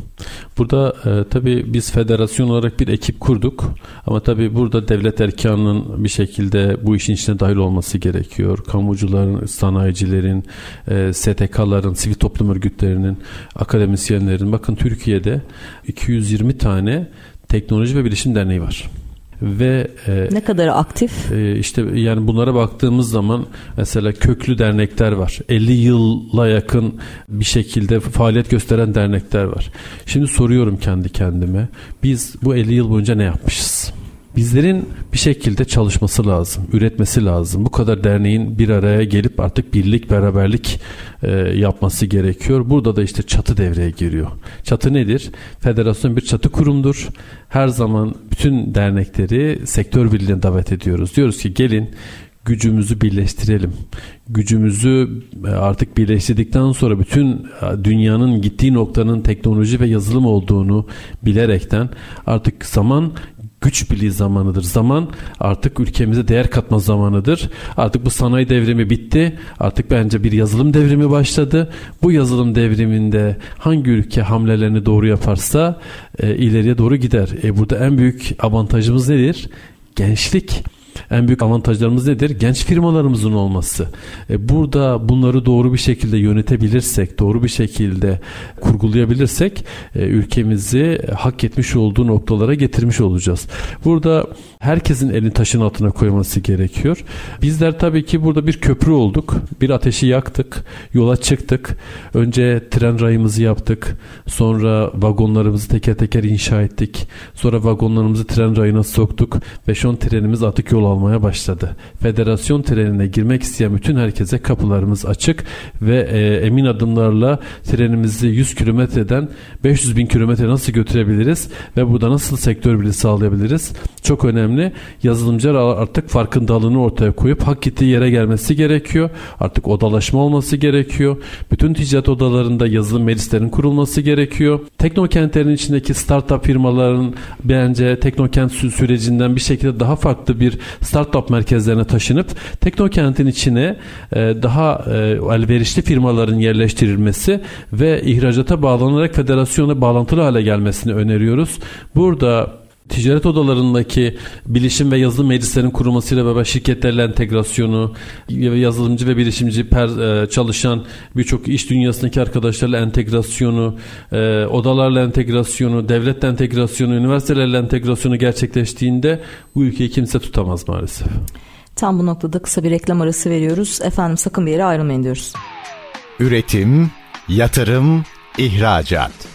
Burada e, tabii biz federasyon olarak bir ekip kurduk ama tabii burada devlet erkanının bir şekilde bu işin içine dahil olması gerekiyor. Kamucuların, sanayicilerin, e, STK'ların, sivil toplum örgütlerinin, akademisyenlerin. Bakın Türkiye'de 220 tane teknoloji ve bilişim derneği var ve e, ne kadar aktif? E, işte yani bunlara baktığımız zaman mesela köklü dernekler var. 50 yıla yakın bir şekilde faaliyet gösteren dernekler var. Şimdi soruyorum kendi kendime. Biz bu 50 yıl boyunca ne yapmışız? Bizlerin bir şekilde çalışması lazım, üretmesi lazım. Bu kadar derneğin bir araya gelip artık birlik, beraberlik e, yapması gerekiyor. Burada da işte çatı devreye giriyor. Çatı nedir? Federasyon bir çatı kurumdur. Her zaman bütün dernekleri sektör birliğine davet ediyoruz. Diyoruz ki gelin gücümüzü birleştirelim. Gücümüzü e, artık birleştirdikten sonra bütün e, dünyanın gittiği noktanın teknoloji ve yazılım olduğunu bilerekten artık zaman güç birliği zamanıdır. Zaman artık ülkemize değer katma zamanıdır. Artık bu sanayi devrimi bitti. Artık bence bir yazılım devrimi başladı. Bu yazılım devriminde hangi ülke hamlelerini doğru yaparsa e, ileriye doğru gider. E, burada en büyük avantajımız nedir? Gençlik. En büyük avantajlarımız nedir? Genç firmalarımızın olması. E, burada bunları doğru bir şekilde yönetebilirsek, doğru bir şekilde kurgulayabilirsek e, ülkemizi hak etmiş olduğu noktalara getirmiş olacağız. Burada herkesin elini taşın altına koyması gerekiyor. Bizler tabii ki burada bir köprü olduk. Bir ateşi yaktık. Yola çıktık. Önce tren rayımızı yaptık. Sonra vagonlarımızı teker teker inşa ettik. Sonra vagonlarımızı tren rayına soktuk. Ve şu an trenimiz artık yol almaya başladı. Federasyon trenine girmek isteyen bütün herkese kapılarımız açık ve e, emin adımlarla trenimizi 100 kilometreden 500 bin kilometre nasıl götürebiliriz ve burada nasıl sektör birliği sağlayabiliriz? Çok önemli. Yazılımcılar artık farkındalığını ortaya koyup hak gittiği yere gelmesi gerekiyor. Artık odalaşma olması gerekiyor. Bütün ticaret odalarında yazılım meclislerin kurulması gerekiyor. Teknokentlerin içindeki startup firmaların bence teknokent sürecinden bir şekilde daha farklı bir startup merkezlerine taşınıp teknokentin içine e, daha e, elverişli firmaların yerleştirilmesi ve ihracata bağlanarak federasyona bağlantılı hale gelmesini öneriyoruz. Burada ticaret odalarındaki bilişim ve yazılım meclislerinin kurulmasıyla beraber şirketlerle entegrasyonu, yazılımcı ve bilişimci per, e, çalışan birçok iş dünyasındaki arkadaşlarla entegrasyonu, e, odalarla entegrasyonu, devletle entegrasyonu, üniversitelerle entegrasyonu gerçekleştiğinde bu ülkeyi kimse tutamaz maalesef. Tam bu noktada kısa bir reklam arası veriyoruz. Efendim sakın bir yere ayrılmayın diyoruz. Üretim, yatırım, ihracat.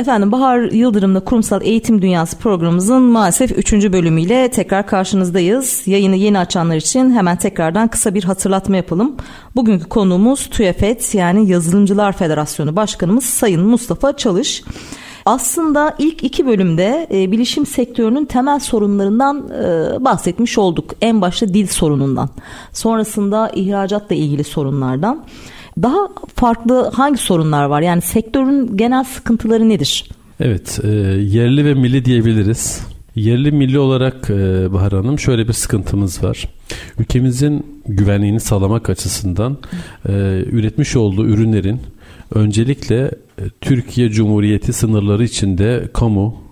Efendim Bahar Yıldırım'la Kurumsal Eğitim Dünyası programımızın maalesef 3. bölümüyle tekrar karşınızdayız. Yayını yeni açanlar için hemen tekrardan kısa bir hatırlatma yapalım. Bugünkü konuğumuz TÜEFET yani Yazılımcılar Federasyonu Başkanımız Sayın Mustafa Çalış. Aslında ilk iki bölümde e, bilişim sektörünün temel sorunlarından e, bahsetmiş olduk. En başta dil sorunundan. Sonrasında ihracatla ilgili sorunlardan. Daha farklı hangi sorunlar var? Yani sektörün genel sıkıntıları nedir? Evet, e, yerli ve milli diyebiliriz. Yerli milli olarak e, Bahar Hanım şöyle bir sıkıntımız var. Ülkemizin güvenliğini sağlamak açısından e, üretmiş olduğu ürünlerin öncelikle e, Türkiye Cumhuriyeti sınırları içinde kamu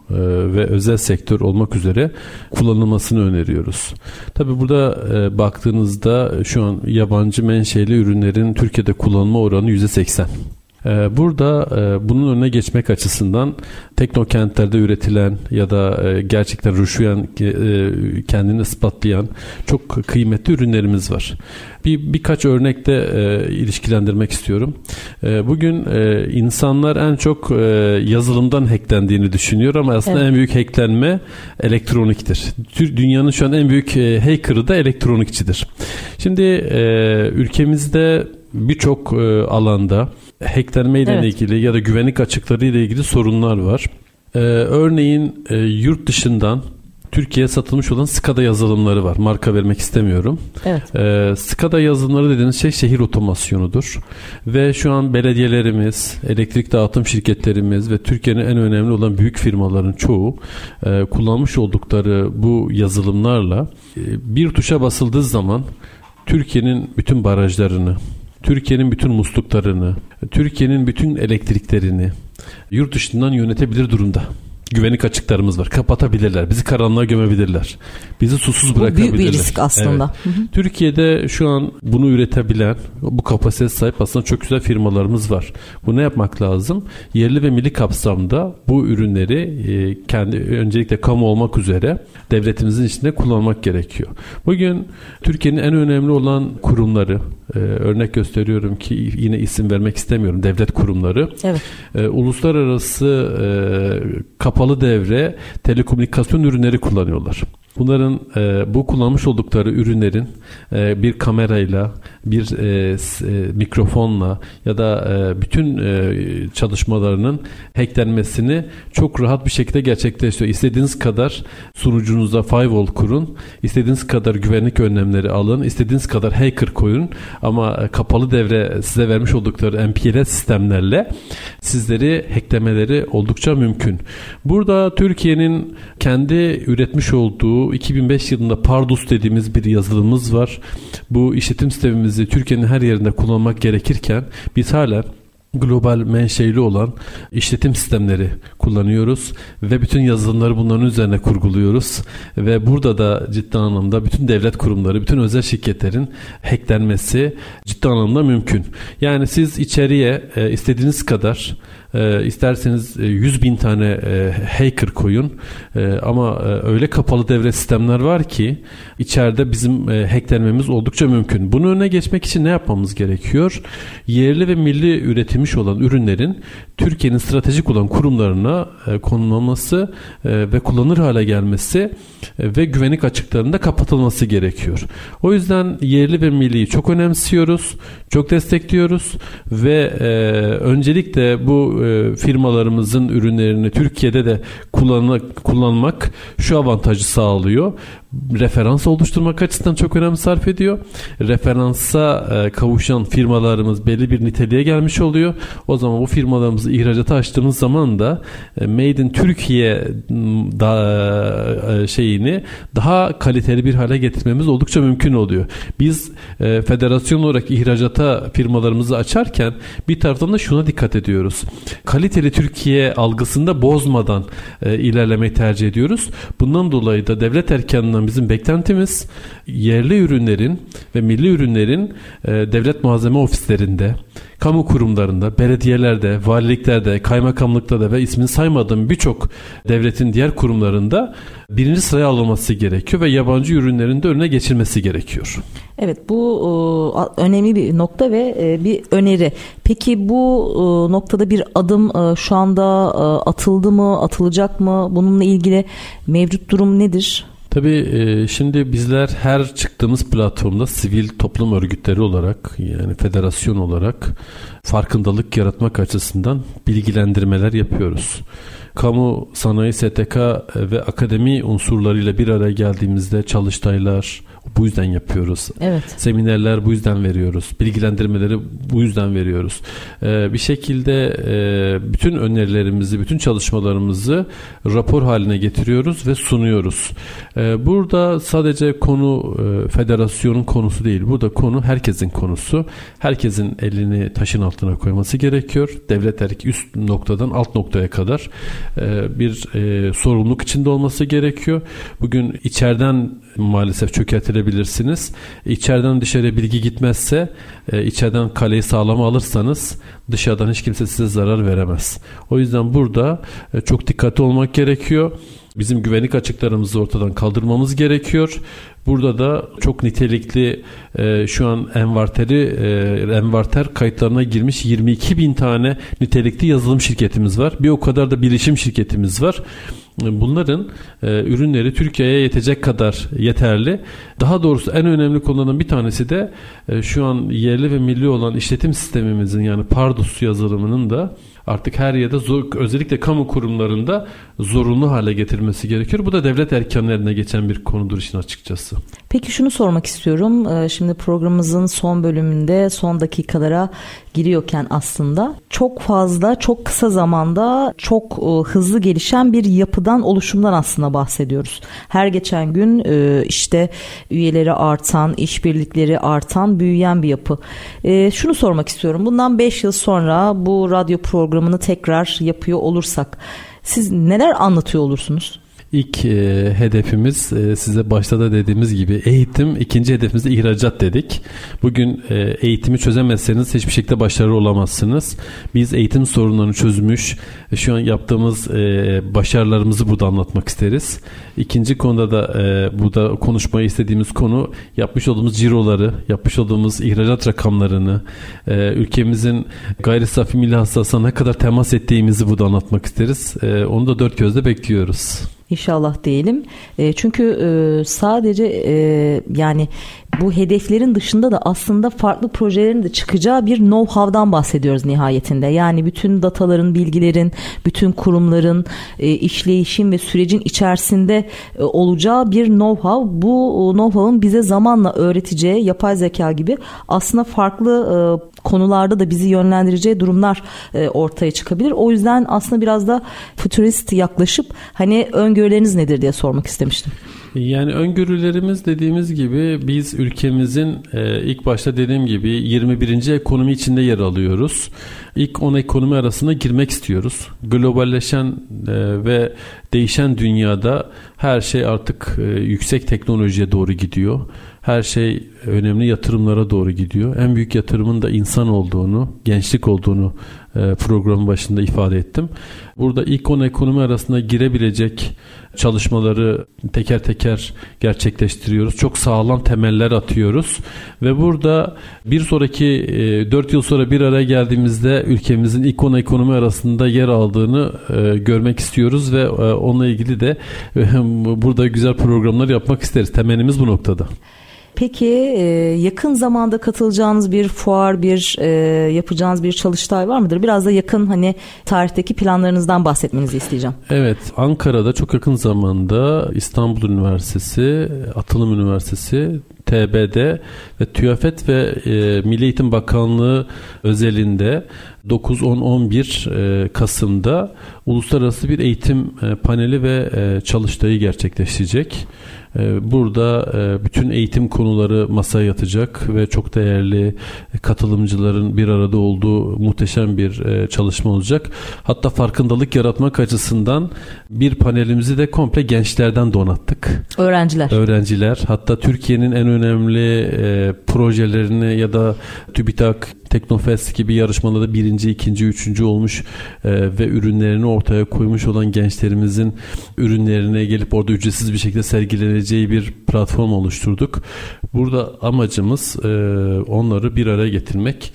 ve özel sektör olmak üzere kullanılmasını öneriyoruz. Tabi burada e, baktığınızda şu an yabancı menşeli ürünlerin Türkiye'de kullanılma oranı %80. Ee, burada e, bunun önüne geçmek açısından teknokentlerde üretilen ya da e, gerçekten rüşveyen e, kendini ispatlayan çok kıymetli ürünlerimiz var. Bir birkaç örnekte ilişkilendirmek istiyorum. Bugün insanlar en çok yazılımdan hacklendiğini düşünüyor ama aslında evet. en büyük hacklenme elektroniktir. Dünyanın şu an en büyük hacker'ı da elektronikçidir. Şimdi ülkemizde birçok alanda hacklenme ile evet. ilgili ya da güvenlik açıkları ile ilgili sorunlar var. Ee, örneğin e, yurt dışından Türkiye'ye satılmış olan SCADA yazılımları var. Marka vermek istemiyorum. Evet. Ee, SCADA yazılımları dediğiniz şey şehir otomasyonudur. Ve şu an belediyelerimiz, elektrik dağıtım şirketlerimiz ve Türkiye'nin en önemli olan büyük firmaların çoğu e, kullanmış oldukları bu yazılımlarla e, bir tuşa basıldığı zaman Türkiye'nin bütün barajlarını, Türkiye'nin bütün musluklarını, Türkiye'nin bütün elektriklerini yurt dışından yönetebilir durumda güvenlik açıklarımız var. Kapatabilirler. Bizi karanlığa gömebilirler. Bizi susuz bırakabilirler. Bu büyük bir risk aslında. Evet. Türkiye'de şu an bunu üretebilen, bu kapasite sahip aslında çok güzel firmalarımız var. Bu ne yapmak lazım? Yerli ve milli kapsamda bu ürünleri e, kendi öncelikle kamu olmak üzere devletimizin içinde kullanmak gerekiyor. Bugün Türkiye'nin en önemli olan kurumları, e, örnek gösteriyorum ki yine isim vermek istemiyorum, devlet kurumları, evet. e, uluslararası e, kapalı devre telekomünikasyon ürünleri kullanıyorlar. Bunların e, bu kullanmış oldukları ürünlerin e, bir kamerayla, bir e, e, mikrofonla ya da e, bütün e, çalışmalarının hacklenmesini çok rahat bir şekilde gerçekleştiriyor. İstediğiniz kadar sunucunuza firewall kurun, istediğiniz kadar güvenlik önlemleri alın, istediğiniz kadar hacker koyun ama e, kapalı devre size vermiş oldukları MPLS sistemlerle sizleri hacklemeleri oldukça mümkün. Burada Türkiye'nin kendi üretmiş olduğu 2005 yılında Pardus dediğimiz bir yazılımımız var. Bu işletim sistemimizi Türkiye'nin her yerinde kullanmak gerekirken biz hala global menşeli olan işletim sistemleri kullanıyoruz ve bütün yazılımları bunların üzerine kurguluyoruz ve burada da ciddi anlamda bütün devlet kurumları, bütün özel şirketlerin hacklenmesi ciddi anlamda mümkün. Yani siz içeriye e, istediğiniz kadar e, isterseniz 100 e, bin tane e, hacker koyun e, ama e, öyle kapalı devre sistemler var ki içeride bizim e, hacklenmemiz oldukça mümkün. Bunun önüne geçmek için ne yapmamız gerekiyor? Yerli ve milli üretilmiş olan ürünlerin Türkiye'nin stratejik olan kurumlarına e, konulmaması e, ve kullanır hale gelmesi e, ve güvenlik açıklarında kapatılması gerekiyor. O yüzden yerli ve milliyi çok önemsiyoruz, çok destekliyoruz ve e, öncelikle bu e, firmalarımızın ürünlerini Türkiye'de de kullanmak, şu avantajı sağlıyor referans oluşturmak açısından çok önem sarf ediyor. Referansa e, kavuşan firmalarımız belli bir niteliğe gelmiş oluyor. O zaman bu firmalarımızı ihracata açtığımız zaman da e, Made in Türkiye da e, şeyini daha kaliteli bir hale getirmemiz oldukça mümkün oluyor. Biz e, federasyon olarak ihracata firmalarımızı açarken bir taraftan da şuna dikkat ediyoruz. Kaliteli Türkiye algısında bozmadan e, ilerlemeyi tercih ediyoruz. Bundan dolayı da devlet erkanına tarafından bizim beklentimiz yerli ürünlerin ve milli ürünlerin e, devlet malzeme ofislerinde, kamu kurumlarında, belediyelerde, valiliklerde, kaymakamlıklarda ve ismini saymadığım birçok devletin diğer kurumlarında birinci sıraya alınması gerekiyor ve yabancı ürünlerin de önüne geçilmesi gerekiyor. Evet bu e, önemli bir nokta ve e, bir öneri. Peki bu e, noktada bir adım şu anda atıldı mı, atılacak mı? Bununla ilgili mevcut durum nedir? Tabii e, şimdi bizler her çıktığımız platformda sivil toplum örgütleri olarak yani federasyon olarak farkındalık yaratmak açısından bilgilendirmeler yapıyoruz. Kamu, sanayi, STK ve akademi unsurlarıyla bir araya geldiğimizde çalıştaylar, bu yüzden yapıyoruz. Evet. Seminerler bu yüzden veriyoruz. Bilgilendirmeleri bu yüzden veriyoruz. Ee, bir şekilde e, bütün önerilerimizi, bütün çalışmalarımızı rapor haline getiriyoruz ve sunuyoruz. Ee, burada sadece konu e, federasyonun konusu değil. Burada konu herkesin konusu. Herkesin elini taşın altına koyması gerekiyor. Devlet erk üst noktadan alt noktaya kadar e, bir e, sorumluluk içinde olması gerekiyor. Bugün içeriden maalesef çökertilebilirsiniz. İçeriden dışarıya bilgi gitmezse e, içeriden kaleyi sağlama alırsanız dışarıdan hiç kimse size zarar veremez. O yüzden burada e, çok dikkatli olmak gerekiyor. Bizim güvenlik açıklarımızı ortadan kaldırmamız gerekiyor. Burada da çok nitelikli e, şu an envarteri e, envarter kayıtlarına girmiş 22 bin tane nitelikli yazılım şirketimiz var. Bir o kadar da bilişim şirketimiz var. Bunların e, ürünleri Türkiye'ye yetecek kadar yeterli. Daha doğrusu en önemli konulardan bir tanesi de e, şu an yerli ve milli olan işletim sistemimizin yani Pardus yazılımının da artık her yerde zor, özellikle kamu kurumlarında zorunlu hale getirmesi gerekiyor. Bu da devlet erkanlarına geçen bir konudur işin açıkçası. Peki şunu sormak istiyorum. Ee, şimdi programımızın son bölümünde son dakikalara giriyorken aslında çok fazla çok kısa zamanda çok e, hızlı gelişen bir yapıdan oluşumdan aslında bahsediyoruz. Her geçen gün e, işte üyeleri artan, işbirlikleri artan, büyüyen bir yapı. E, şunu sormak istiyorum. Bundan 5 yıl sonra bu radyo programını tekrar yapıyor olursak siz neler anlatıyor olursunuz? İlk e, hedefimiz e, size başta da dediğimiz gibi eğitim, ikinci hedefimiz de ihracat dedik. Bugün e, eğitimi çözemezseniz hiçbir şekilde başarılı olamazsınız. Biz eğitim sorunlarını çözmüş, e, şu an yaptığımız e, başarılarımızı burada anlatmak isteriz. İkinci konuda da e, burada konuşmayı istediğimiz konu yapmış olduğumuz ciroları, yapmış olduğumuz ihracat rakamlarını, e, ülkemizin gayri safi milli hasılasına ne kadar temas ettiğimizi burada anlatmak isteriz. E, onu da dört gözle bekliyoruz. İnşallah diyelim. E, çünkü e, sadece e, yani bu hedeflerin dışında da aslında farklı projelerin de çıkacağı bir know-how'dan bahsediyoruz nihayetinde. Yani bütün dataların, bilgilerin, bütün kurumların e, işleyişin ve sürecin içerisinde e, olacağı bir know-how. Bu know-how'ın bize zamanla öğreteceği yapay zeka gibi aslında farklı e, konularda da bizi yönlendireceği durumlar e, ortaya çıkabilir. O yüzden aslında biraz da futurist yaklaşıp hani öngörüleriniz nedir diye sormak istemiştim. Yani öngörülerimiz dediğimiz gibi biz ülkemizin e, ilk başta dediğim gibi 21. ekonomi içinde yer alıyoruz. İlk 10 ekonomi arasına girmek istiyoruz. Globalleşen e, ve değişen dünyada her şey artık e, yüksek teknolojiye doğru gidiyor. Her şey önemli yatırımlara doğru gidiyor. En büyük yatırımın da insan olduğunu, gençlik olduğunu programın başında ifade ettim. Burada ilk 10 ekonomi arasında girebilecek çalışmaları teker teker gerçekleştiriyoruz. Çok sağlam temeller atıyoruz ve burada bir sonraki 4 e, yıl sonra bir araya geldiğimizde ülkemizin ilk 10 ekonomi arasında yer aldığını e, görmek istiyoruz ve onunla ilgili de (laughs) burada güzel programlar yapmak isteriz. Temelimiz bu noktada. Peki e, yakın zamanda katılacağınız bir fuar, bir e, yapacağınız bir çalıştay var mıdır? Biraz da yakın hani tarihteki planlarınızdan bahsetmenizi isteyeceğim. Evet, Ankara'da çok yakın zamanda İstanbul Üniversitesi, Atılım Üniversitesi, TBD ve TÜYAFET ve e, Milli Eğitim Bakanlığı özelinde 9, 10, 11 Kasım'da uluslararası bir eğitim paneli ve çalıştayı gerçekleşecek. Ee, burada e, bütün eğitim konuları masaya yatacak ve çok değerli katılımcıların bir arada olduğu muhteşem bir e, çalışma olacak. Hatta farkındalık yaratmak açısından bir panelimizi de komple gençlerden donattık. Öğrenciler. Öğrenciler. Hatta Türkiye'nin en önemli e, projelerini ya da TÜBİTAK Teknofest gibi yarışmalarda birinci, ikinci, üçüncü olmuş e, ve ürünlerini ortaya koymuş olan gençlerimizin ürünlerine gelip orada ücretsiz bir şekilde sergileneceği bir platform oluşturduk. Burada amacımız e, onları bir araya getirmek.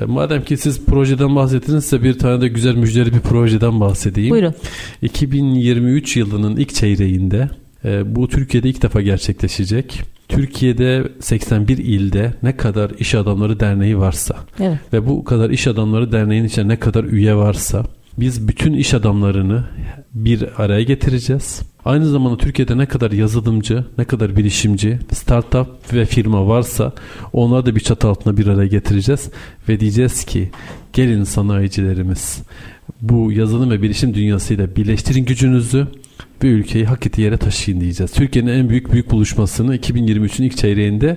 E, madem ki siz projeden bahsettiniz size bir tane de güzel müjdeli bir projeden bahsedeyim. Buyurun. 2023 yılının ilk çeyreğinde e, bu Türkiye'de ilk defa gerçekleşecek. Türkiye'de 81 ilde ne kadar iş adamları derneği varsa evet. ve bu kadar iş adamları derneğin içinde ne kadar üye varsa biz bütün iş adamlarını bir araya getireceğiz. Aynı zamanda Türkiye'de ne kadar yazılımcı, ne kadar bilişimci, startup ve firma varsa onları da bir çatı altına bir araya getireceğiz ve diyeceğiz ki gelin sanayicilerimiz bu yazılım ve bilişim dünyasıyla birleştirin gücünüzü bir ülkeyi hak ettiği yere taşıyın diyeceğiz. Türkiye'nin en büyük büyük buluşmasını 2023'ün ilk çeyreğinde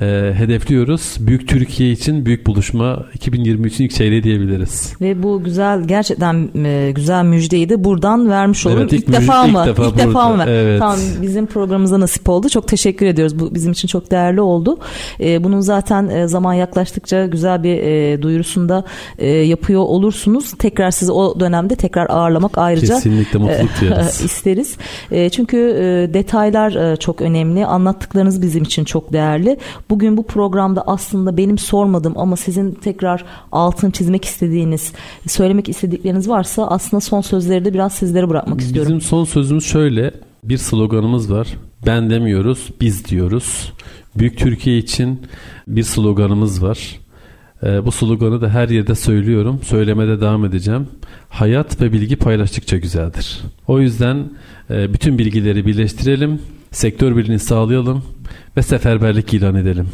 e, hedefliyoruz. Büyük Türkiye için büyük buluşma 2023'ün ilk çeyreği diyebiliriz. Ve bu güzel gerçekten e, güzel müjdeyi de buradan vermiş olalım. Evet, ilk, ilk defa mı? İlk defa, ilk defa mı? Evet. Tamam bizim programımıza nasip oldu. Çok teşekkür ediyoruz. Bu bizim için çok değerli oldu. E, bunun zaten e, zaman yaklaştıkça güzel bir e, duyurusunda e, yapıyor olursunuz. Tekrar sizi o dönemde tekrar ağırlamak ayrıca Kesinlikle mutluluk (laughs) duyarız. isteriz. E, çünkü e, detaylar e, çok önemli. Anlattıklarınız bizim için çok değerli. Bugün bu programda aslında benim sormadım ama sizin tekrar altın çizmek istediğiniz, söylemek istedikleriniz varsa aslında son sözleri de biraz sizlere bırakmak istiyorum. Bizim son sözümüz şöyle. Bir sloganımız var. Ben demiyoruz, biz diyoruz. Büyük Türkiye için bir sloganımız var. Ee, bu sloganı da her yerde söylüyorum. Söylemede devam edeceğim. Hayat ve bilgi paylaştıkça güzeldir. O yüzden e, bütün bilgileri birleştirelim. Sektör birliğini sağlayalım ve seferberlik ilan edelim.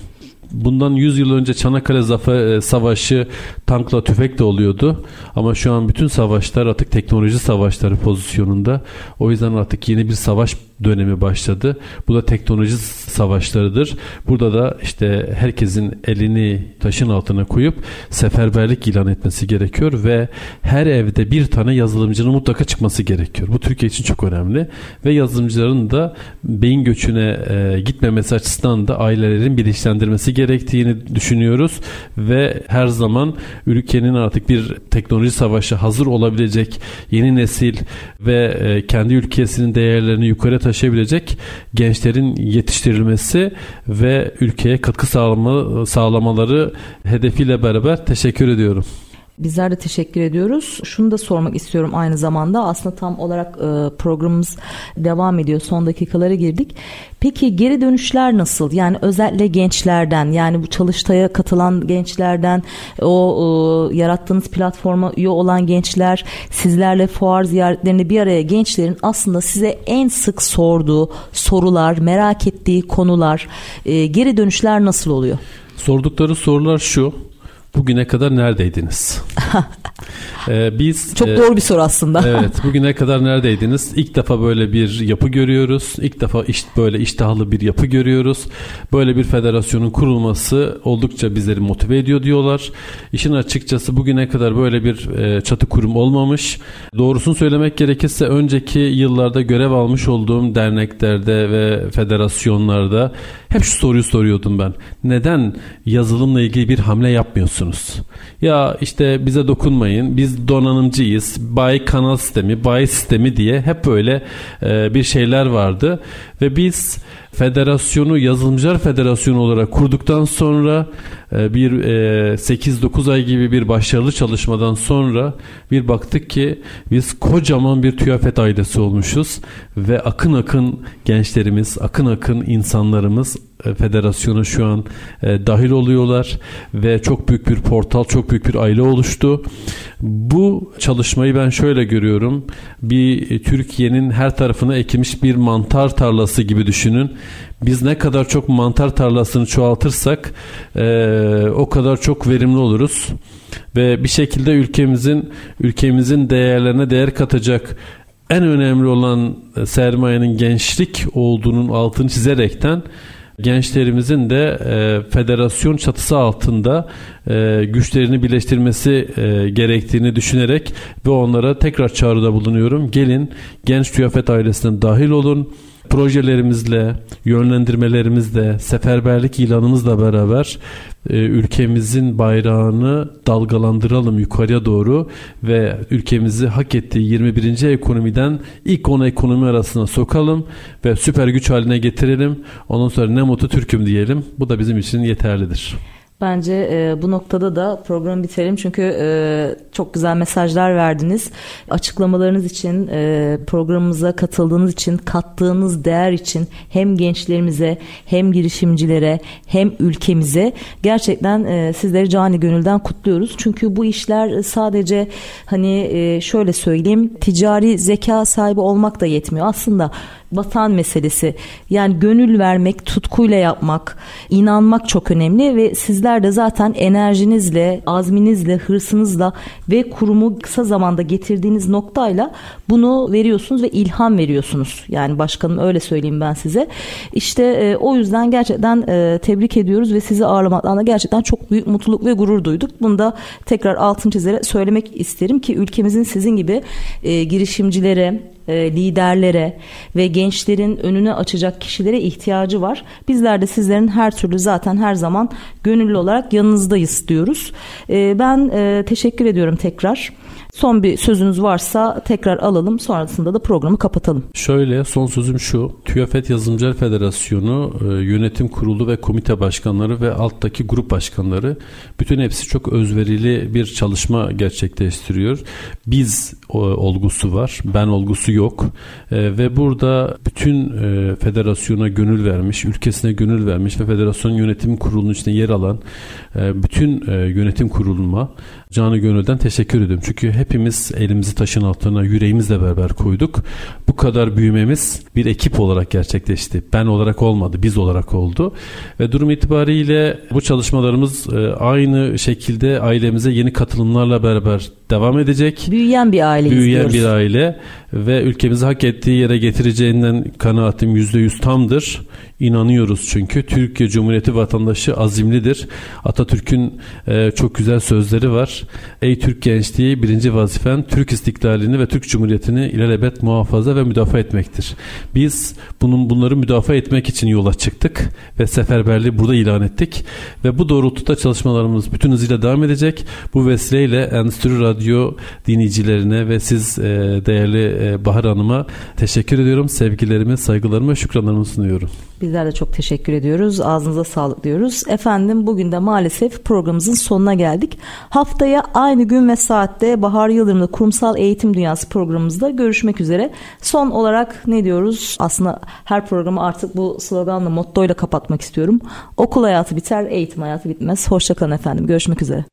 Bundan 100 yıl önce Çanakkale Zafer e, Savaşı tankla tüfekle oluyordu. Ama şu an bütün savaşlar artık teknoloji savaşları pozisyonunda. O yüzden artık yeni bir savaş dönemi başladı. Bu da teknoloji savaşlarıdır. Burada da işte herkesin elini taşın altına koyup seferberlik ilan etmesi gerekiyor ve her evde bir tane yazılımcının mutlaka çıkması gerekiyor. Bu Türkiye için çok önemli ve yazılımcıların da beyin göçüne e, gitmemesi açısından da ailelerin bilinçlendirmesi gerektiğini düşünüyoruz ve her zaman ülkenin artık bir teknoloji savaşı hazır olabilecek yeni nesil ve e, kendi ülkesinin değerlerini yukarı taşıyabilecek gençlerin yetiştirilmesi ve ülkeye katkı sağlama, sağlamaları hedefiyle beraber teşekkür ediyorum. Bizler de teşekkür ediyoruz. Şunu da sormak istiyorum aynı zamanda. Aslında tam olarak e, programımız devam ediyor. Son dakikalara girdik. Peki geri dönüşler nasıl? Yani özellikle gençlerden yani bu çalıştaya katılan gençlerden o e, yarattığınız platforma üye olan gençler sizlerle fuar ziyaretlerinde bir araya gençlerin aslında size en sık sorduğu sorular, merak ettiği konular, e, geri dönüşler nasıl oluyor? Sordukları sorular şu. Bugüne kadar neredeydiniz? (laughs) ee, biz Çok e, doğru bir soru aslında. (laughs) evet, bugüne kadar neredeydiniz? İlk defa böyle bir yapı görüyoruz. İlk defa iş, böyle iştahlı bir yapı görüyoruz. Böyle bir federasyonun kurulması oldukça bizleri motive ediyor diyorlar. İşin açıkçası bugüne kadar böyle bir e, çatı kurum olmamış. Doğrusunu söylemek gerekirse önceki yıllarda görev almış olduğum derneklerde ve federasyonlarda hep şu soruyu soruyordum ben. Neden yazılımla ilgili bir hamle yapmıyorsunuz? Ya işte bize dokunmayın. Biz donanımcıyız. Bay kanal sistemi, bay sistemi diye hep böyle e, bir şeyler vardı ve biz federasyonu yazılımcılar federasyonu olarak kurduktan sonra e, bir 8-9 e, ay gibi bir başarılı çalışmadan sonra bir baktık ki biz kocaman bir TÜYAFET ailesi olmuşuz ve akın akın gençlerimiz, akın akın insanlarımız e, federasyona şu an dahil oluyorlar ve çok büyük bir portal, çok büyük bir aile oluştu. Bu çalışmayı ben şöyle görüyorum. Bir Türkiye'nin her tarafına ekilmiş bir mantar tarlası gibi düşünün. Biz ne kadar çok mantar tarlasını çoğaltırsak e, o kadar çok verimli oluruz ve bir şekilde ülkemizin ülkemizin değerlerine değer katacak en önemli olan sermayenin gençlik olduğunun altını çizerekten gençlerimizin de e, federasyon çatısı altında e, güçlerini birleştirmesi e, gerektiğini düşünerek ve onlara tekrar çağrıda bulunuyorum. Gelin genç TÜYAFET ailesine dahil olun projelerimizle, yönlendirmelerimizle, seferberlik ilanımızla beraber e, ülkemizin bayrağını dalgalandıralım yukarıya doğru ve ülkemizi hak ettiği 21. ekonomiden ilk 10 ekonomi arasına sokalım ve süper güç haline getirelim. Ondan sonra ne mutlu Türk'üm diyelim. Bu da bizim için yeterlidir. Bence e, bu noktada da programı bitirelim çünkü e, çok güzel mesajlar verdiniz. Açıklamalarınız için, e, programımıza katıldığınız için, kattığınız değer için hem gençlerimize hem girişimcilere hem ülkemize gerçekten e, sizleri cani gönülden kutluyoruz. Çünkü bu işler sadece hani e, şöyle söyleyeyim ticari zeka sahibi olmak da yetmiyor. Aslında vatan meselesi. Yani gönül vermek, tutkuyla yapmak, inanmak çok önemli ve sizler de zaten enerjinizle, azminizle, hırsınızla ve kurumu kısa zamanda getirdiğiniz noktayla bunu veriyorsunuz ve ilham veriyorsunuz. Yani başkanım öyle söyleyeyim ben size. İşte e, o yüzden gerçekten e, tebrik ediyoruz ve sizi ağırlamaktan da gerçekten çok büyük mutluluk ve gurur duyduk. Bunu da tekrar altın çizerek söylemek isterim ki ülkemizin sizin gibi e, girişimcilere, e, liderlere ve gençlerin önünü açacak kişilere ihtiyacı var. Bizler de sizlerin her türlü zaten her zaman gönüllü olarak yanınızdayız diyoruz. E, ben e, teşekkür ediyorum tekrar. Son bir sözünüz varsa tekrar alalım. Sonrasında da programı kapatalım. Şöyle son sözüm şu. TÜYAFET Yazılımcılar Federasyonu e, yönetim kurulu ve komite başkanları ve alttaki grup başkanları bütün hepsi çok özverili bir çalışma gerçekleştiriyor. Biz olgusu var. Ben olgusu yok. E, ve burada bütün e, federasyona gönül vermiş, ülkesine gönül vermiş ve federasyon yönetim kurulunun içinde yer alan bütün yönetim kuruluma canı gönülden teşekkür ediyorum. Çünkü hepimiz elimizi taşın altına yüreğimizle beraber koyduk. Bu kadar büyümemiz bir ekip olarak gerçekleşti. Ben olarak olmadı, biz olarak oldu. Ve durum itibariyle bu çalışmalarımız e, aynı şekilde ailemize yeni katılımlarla beraber devam edecek. Büyüyen bir aile Büyüyen istiyoruz. bir aile ve ülkemizi hak ettiği yere getireceğinden kanaatim %100 tamdır. İnanıyoruz çünkü Türkiye Cumhuriyeti vatandaşı azimlidir. Atatürk'ün e, çok güzel sözleri var. Ey Türk gençliği birinci vazifen Türk istiklalini ve Türk Cumhuriyeti'ni ilelebet muhafaza ve müdafaa etmektir. Biz bunun bunları müdafaa etmek için yola çıktık ve seferberliği burada ilan ettik ve bu doğrultuda çalışmalarımız bütün hızıyla devam edecek. Bu vesileyle Endüstri Radyo dinleyicilerine ve siz e, değerli e, Bahar Hanım'a teşekkür ediyorum. Sevgilerimi, saygılarımı, şükranlarımı sunuyorum. Bizler de çok teşekkür ediyoruz. Ağzınıza sağlık diyoruz. Efendim bugün de maalesef programımızın sonuna geldik. Haftaya aynı gün ve saatte Bahar Yıldırım'da Kurumsal Eğitim Dünyası programımızda görüşmek üzere. Son olarak ne diyoruz? Aslında her programı artık bu sloganla, mottoyla kapatmak istiyorum. Okul hayatı biter, eğitim hayatı bitmez. Hoşçakalın efendim. Görüşmek üzere.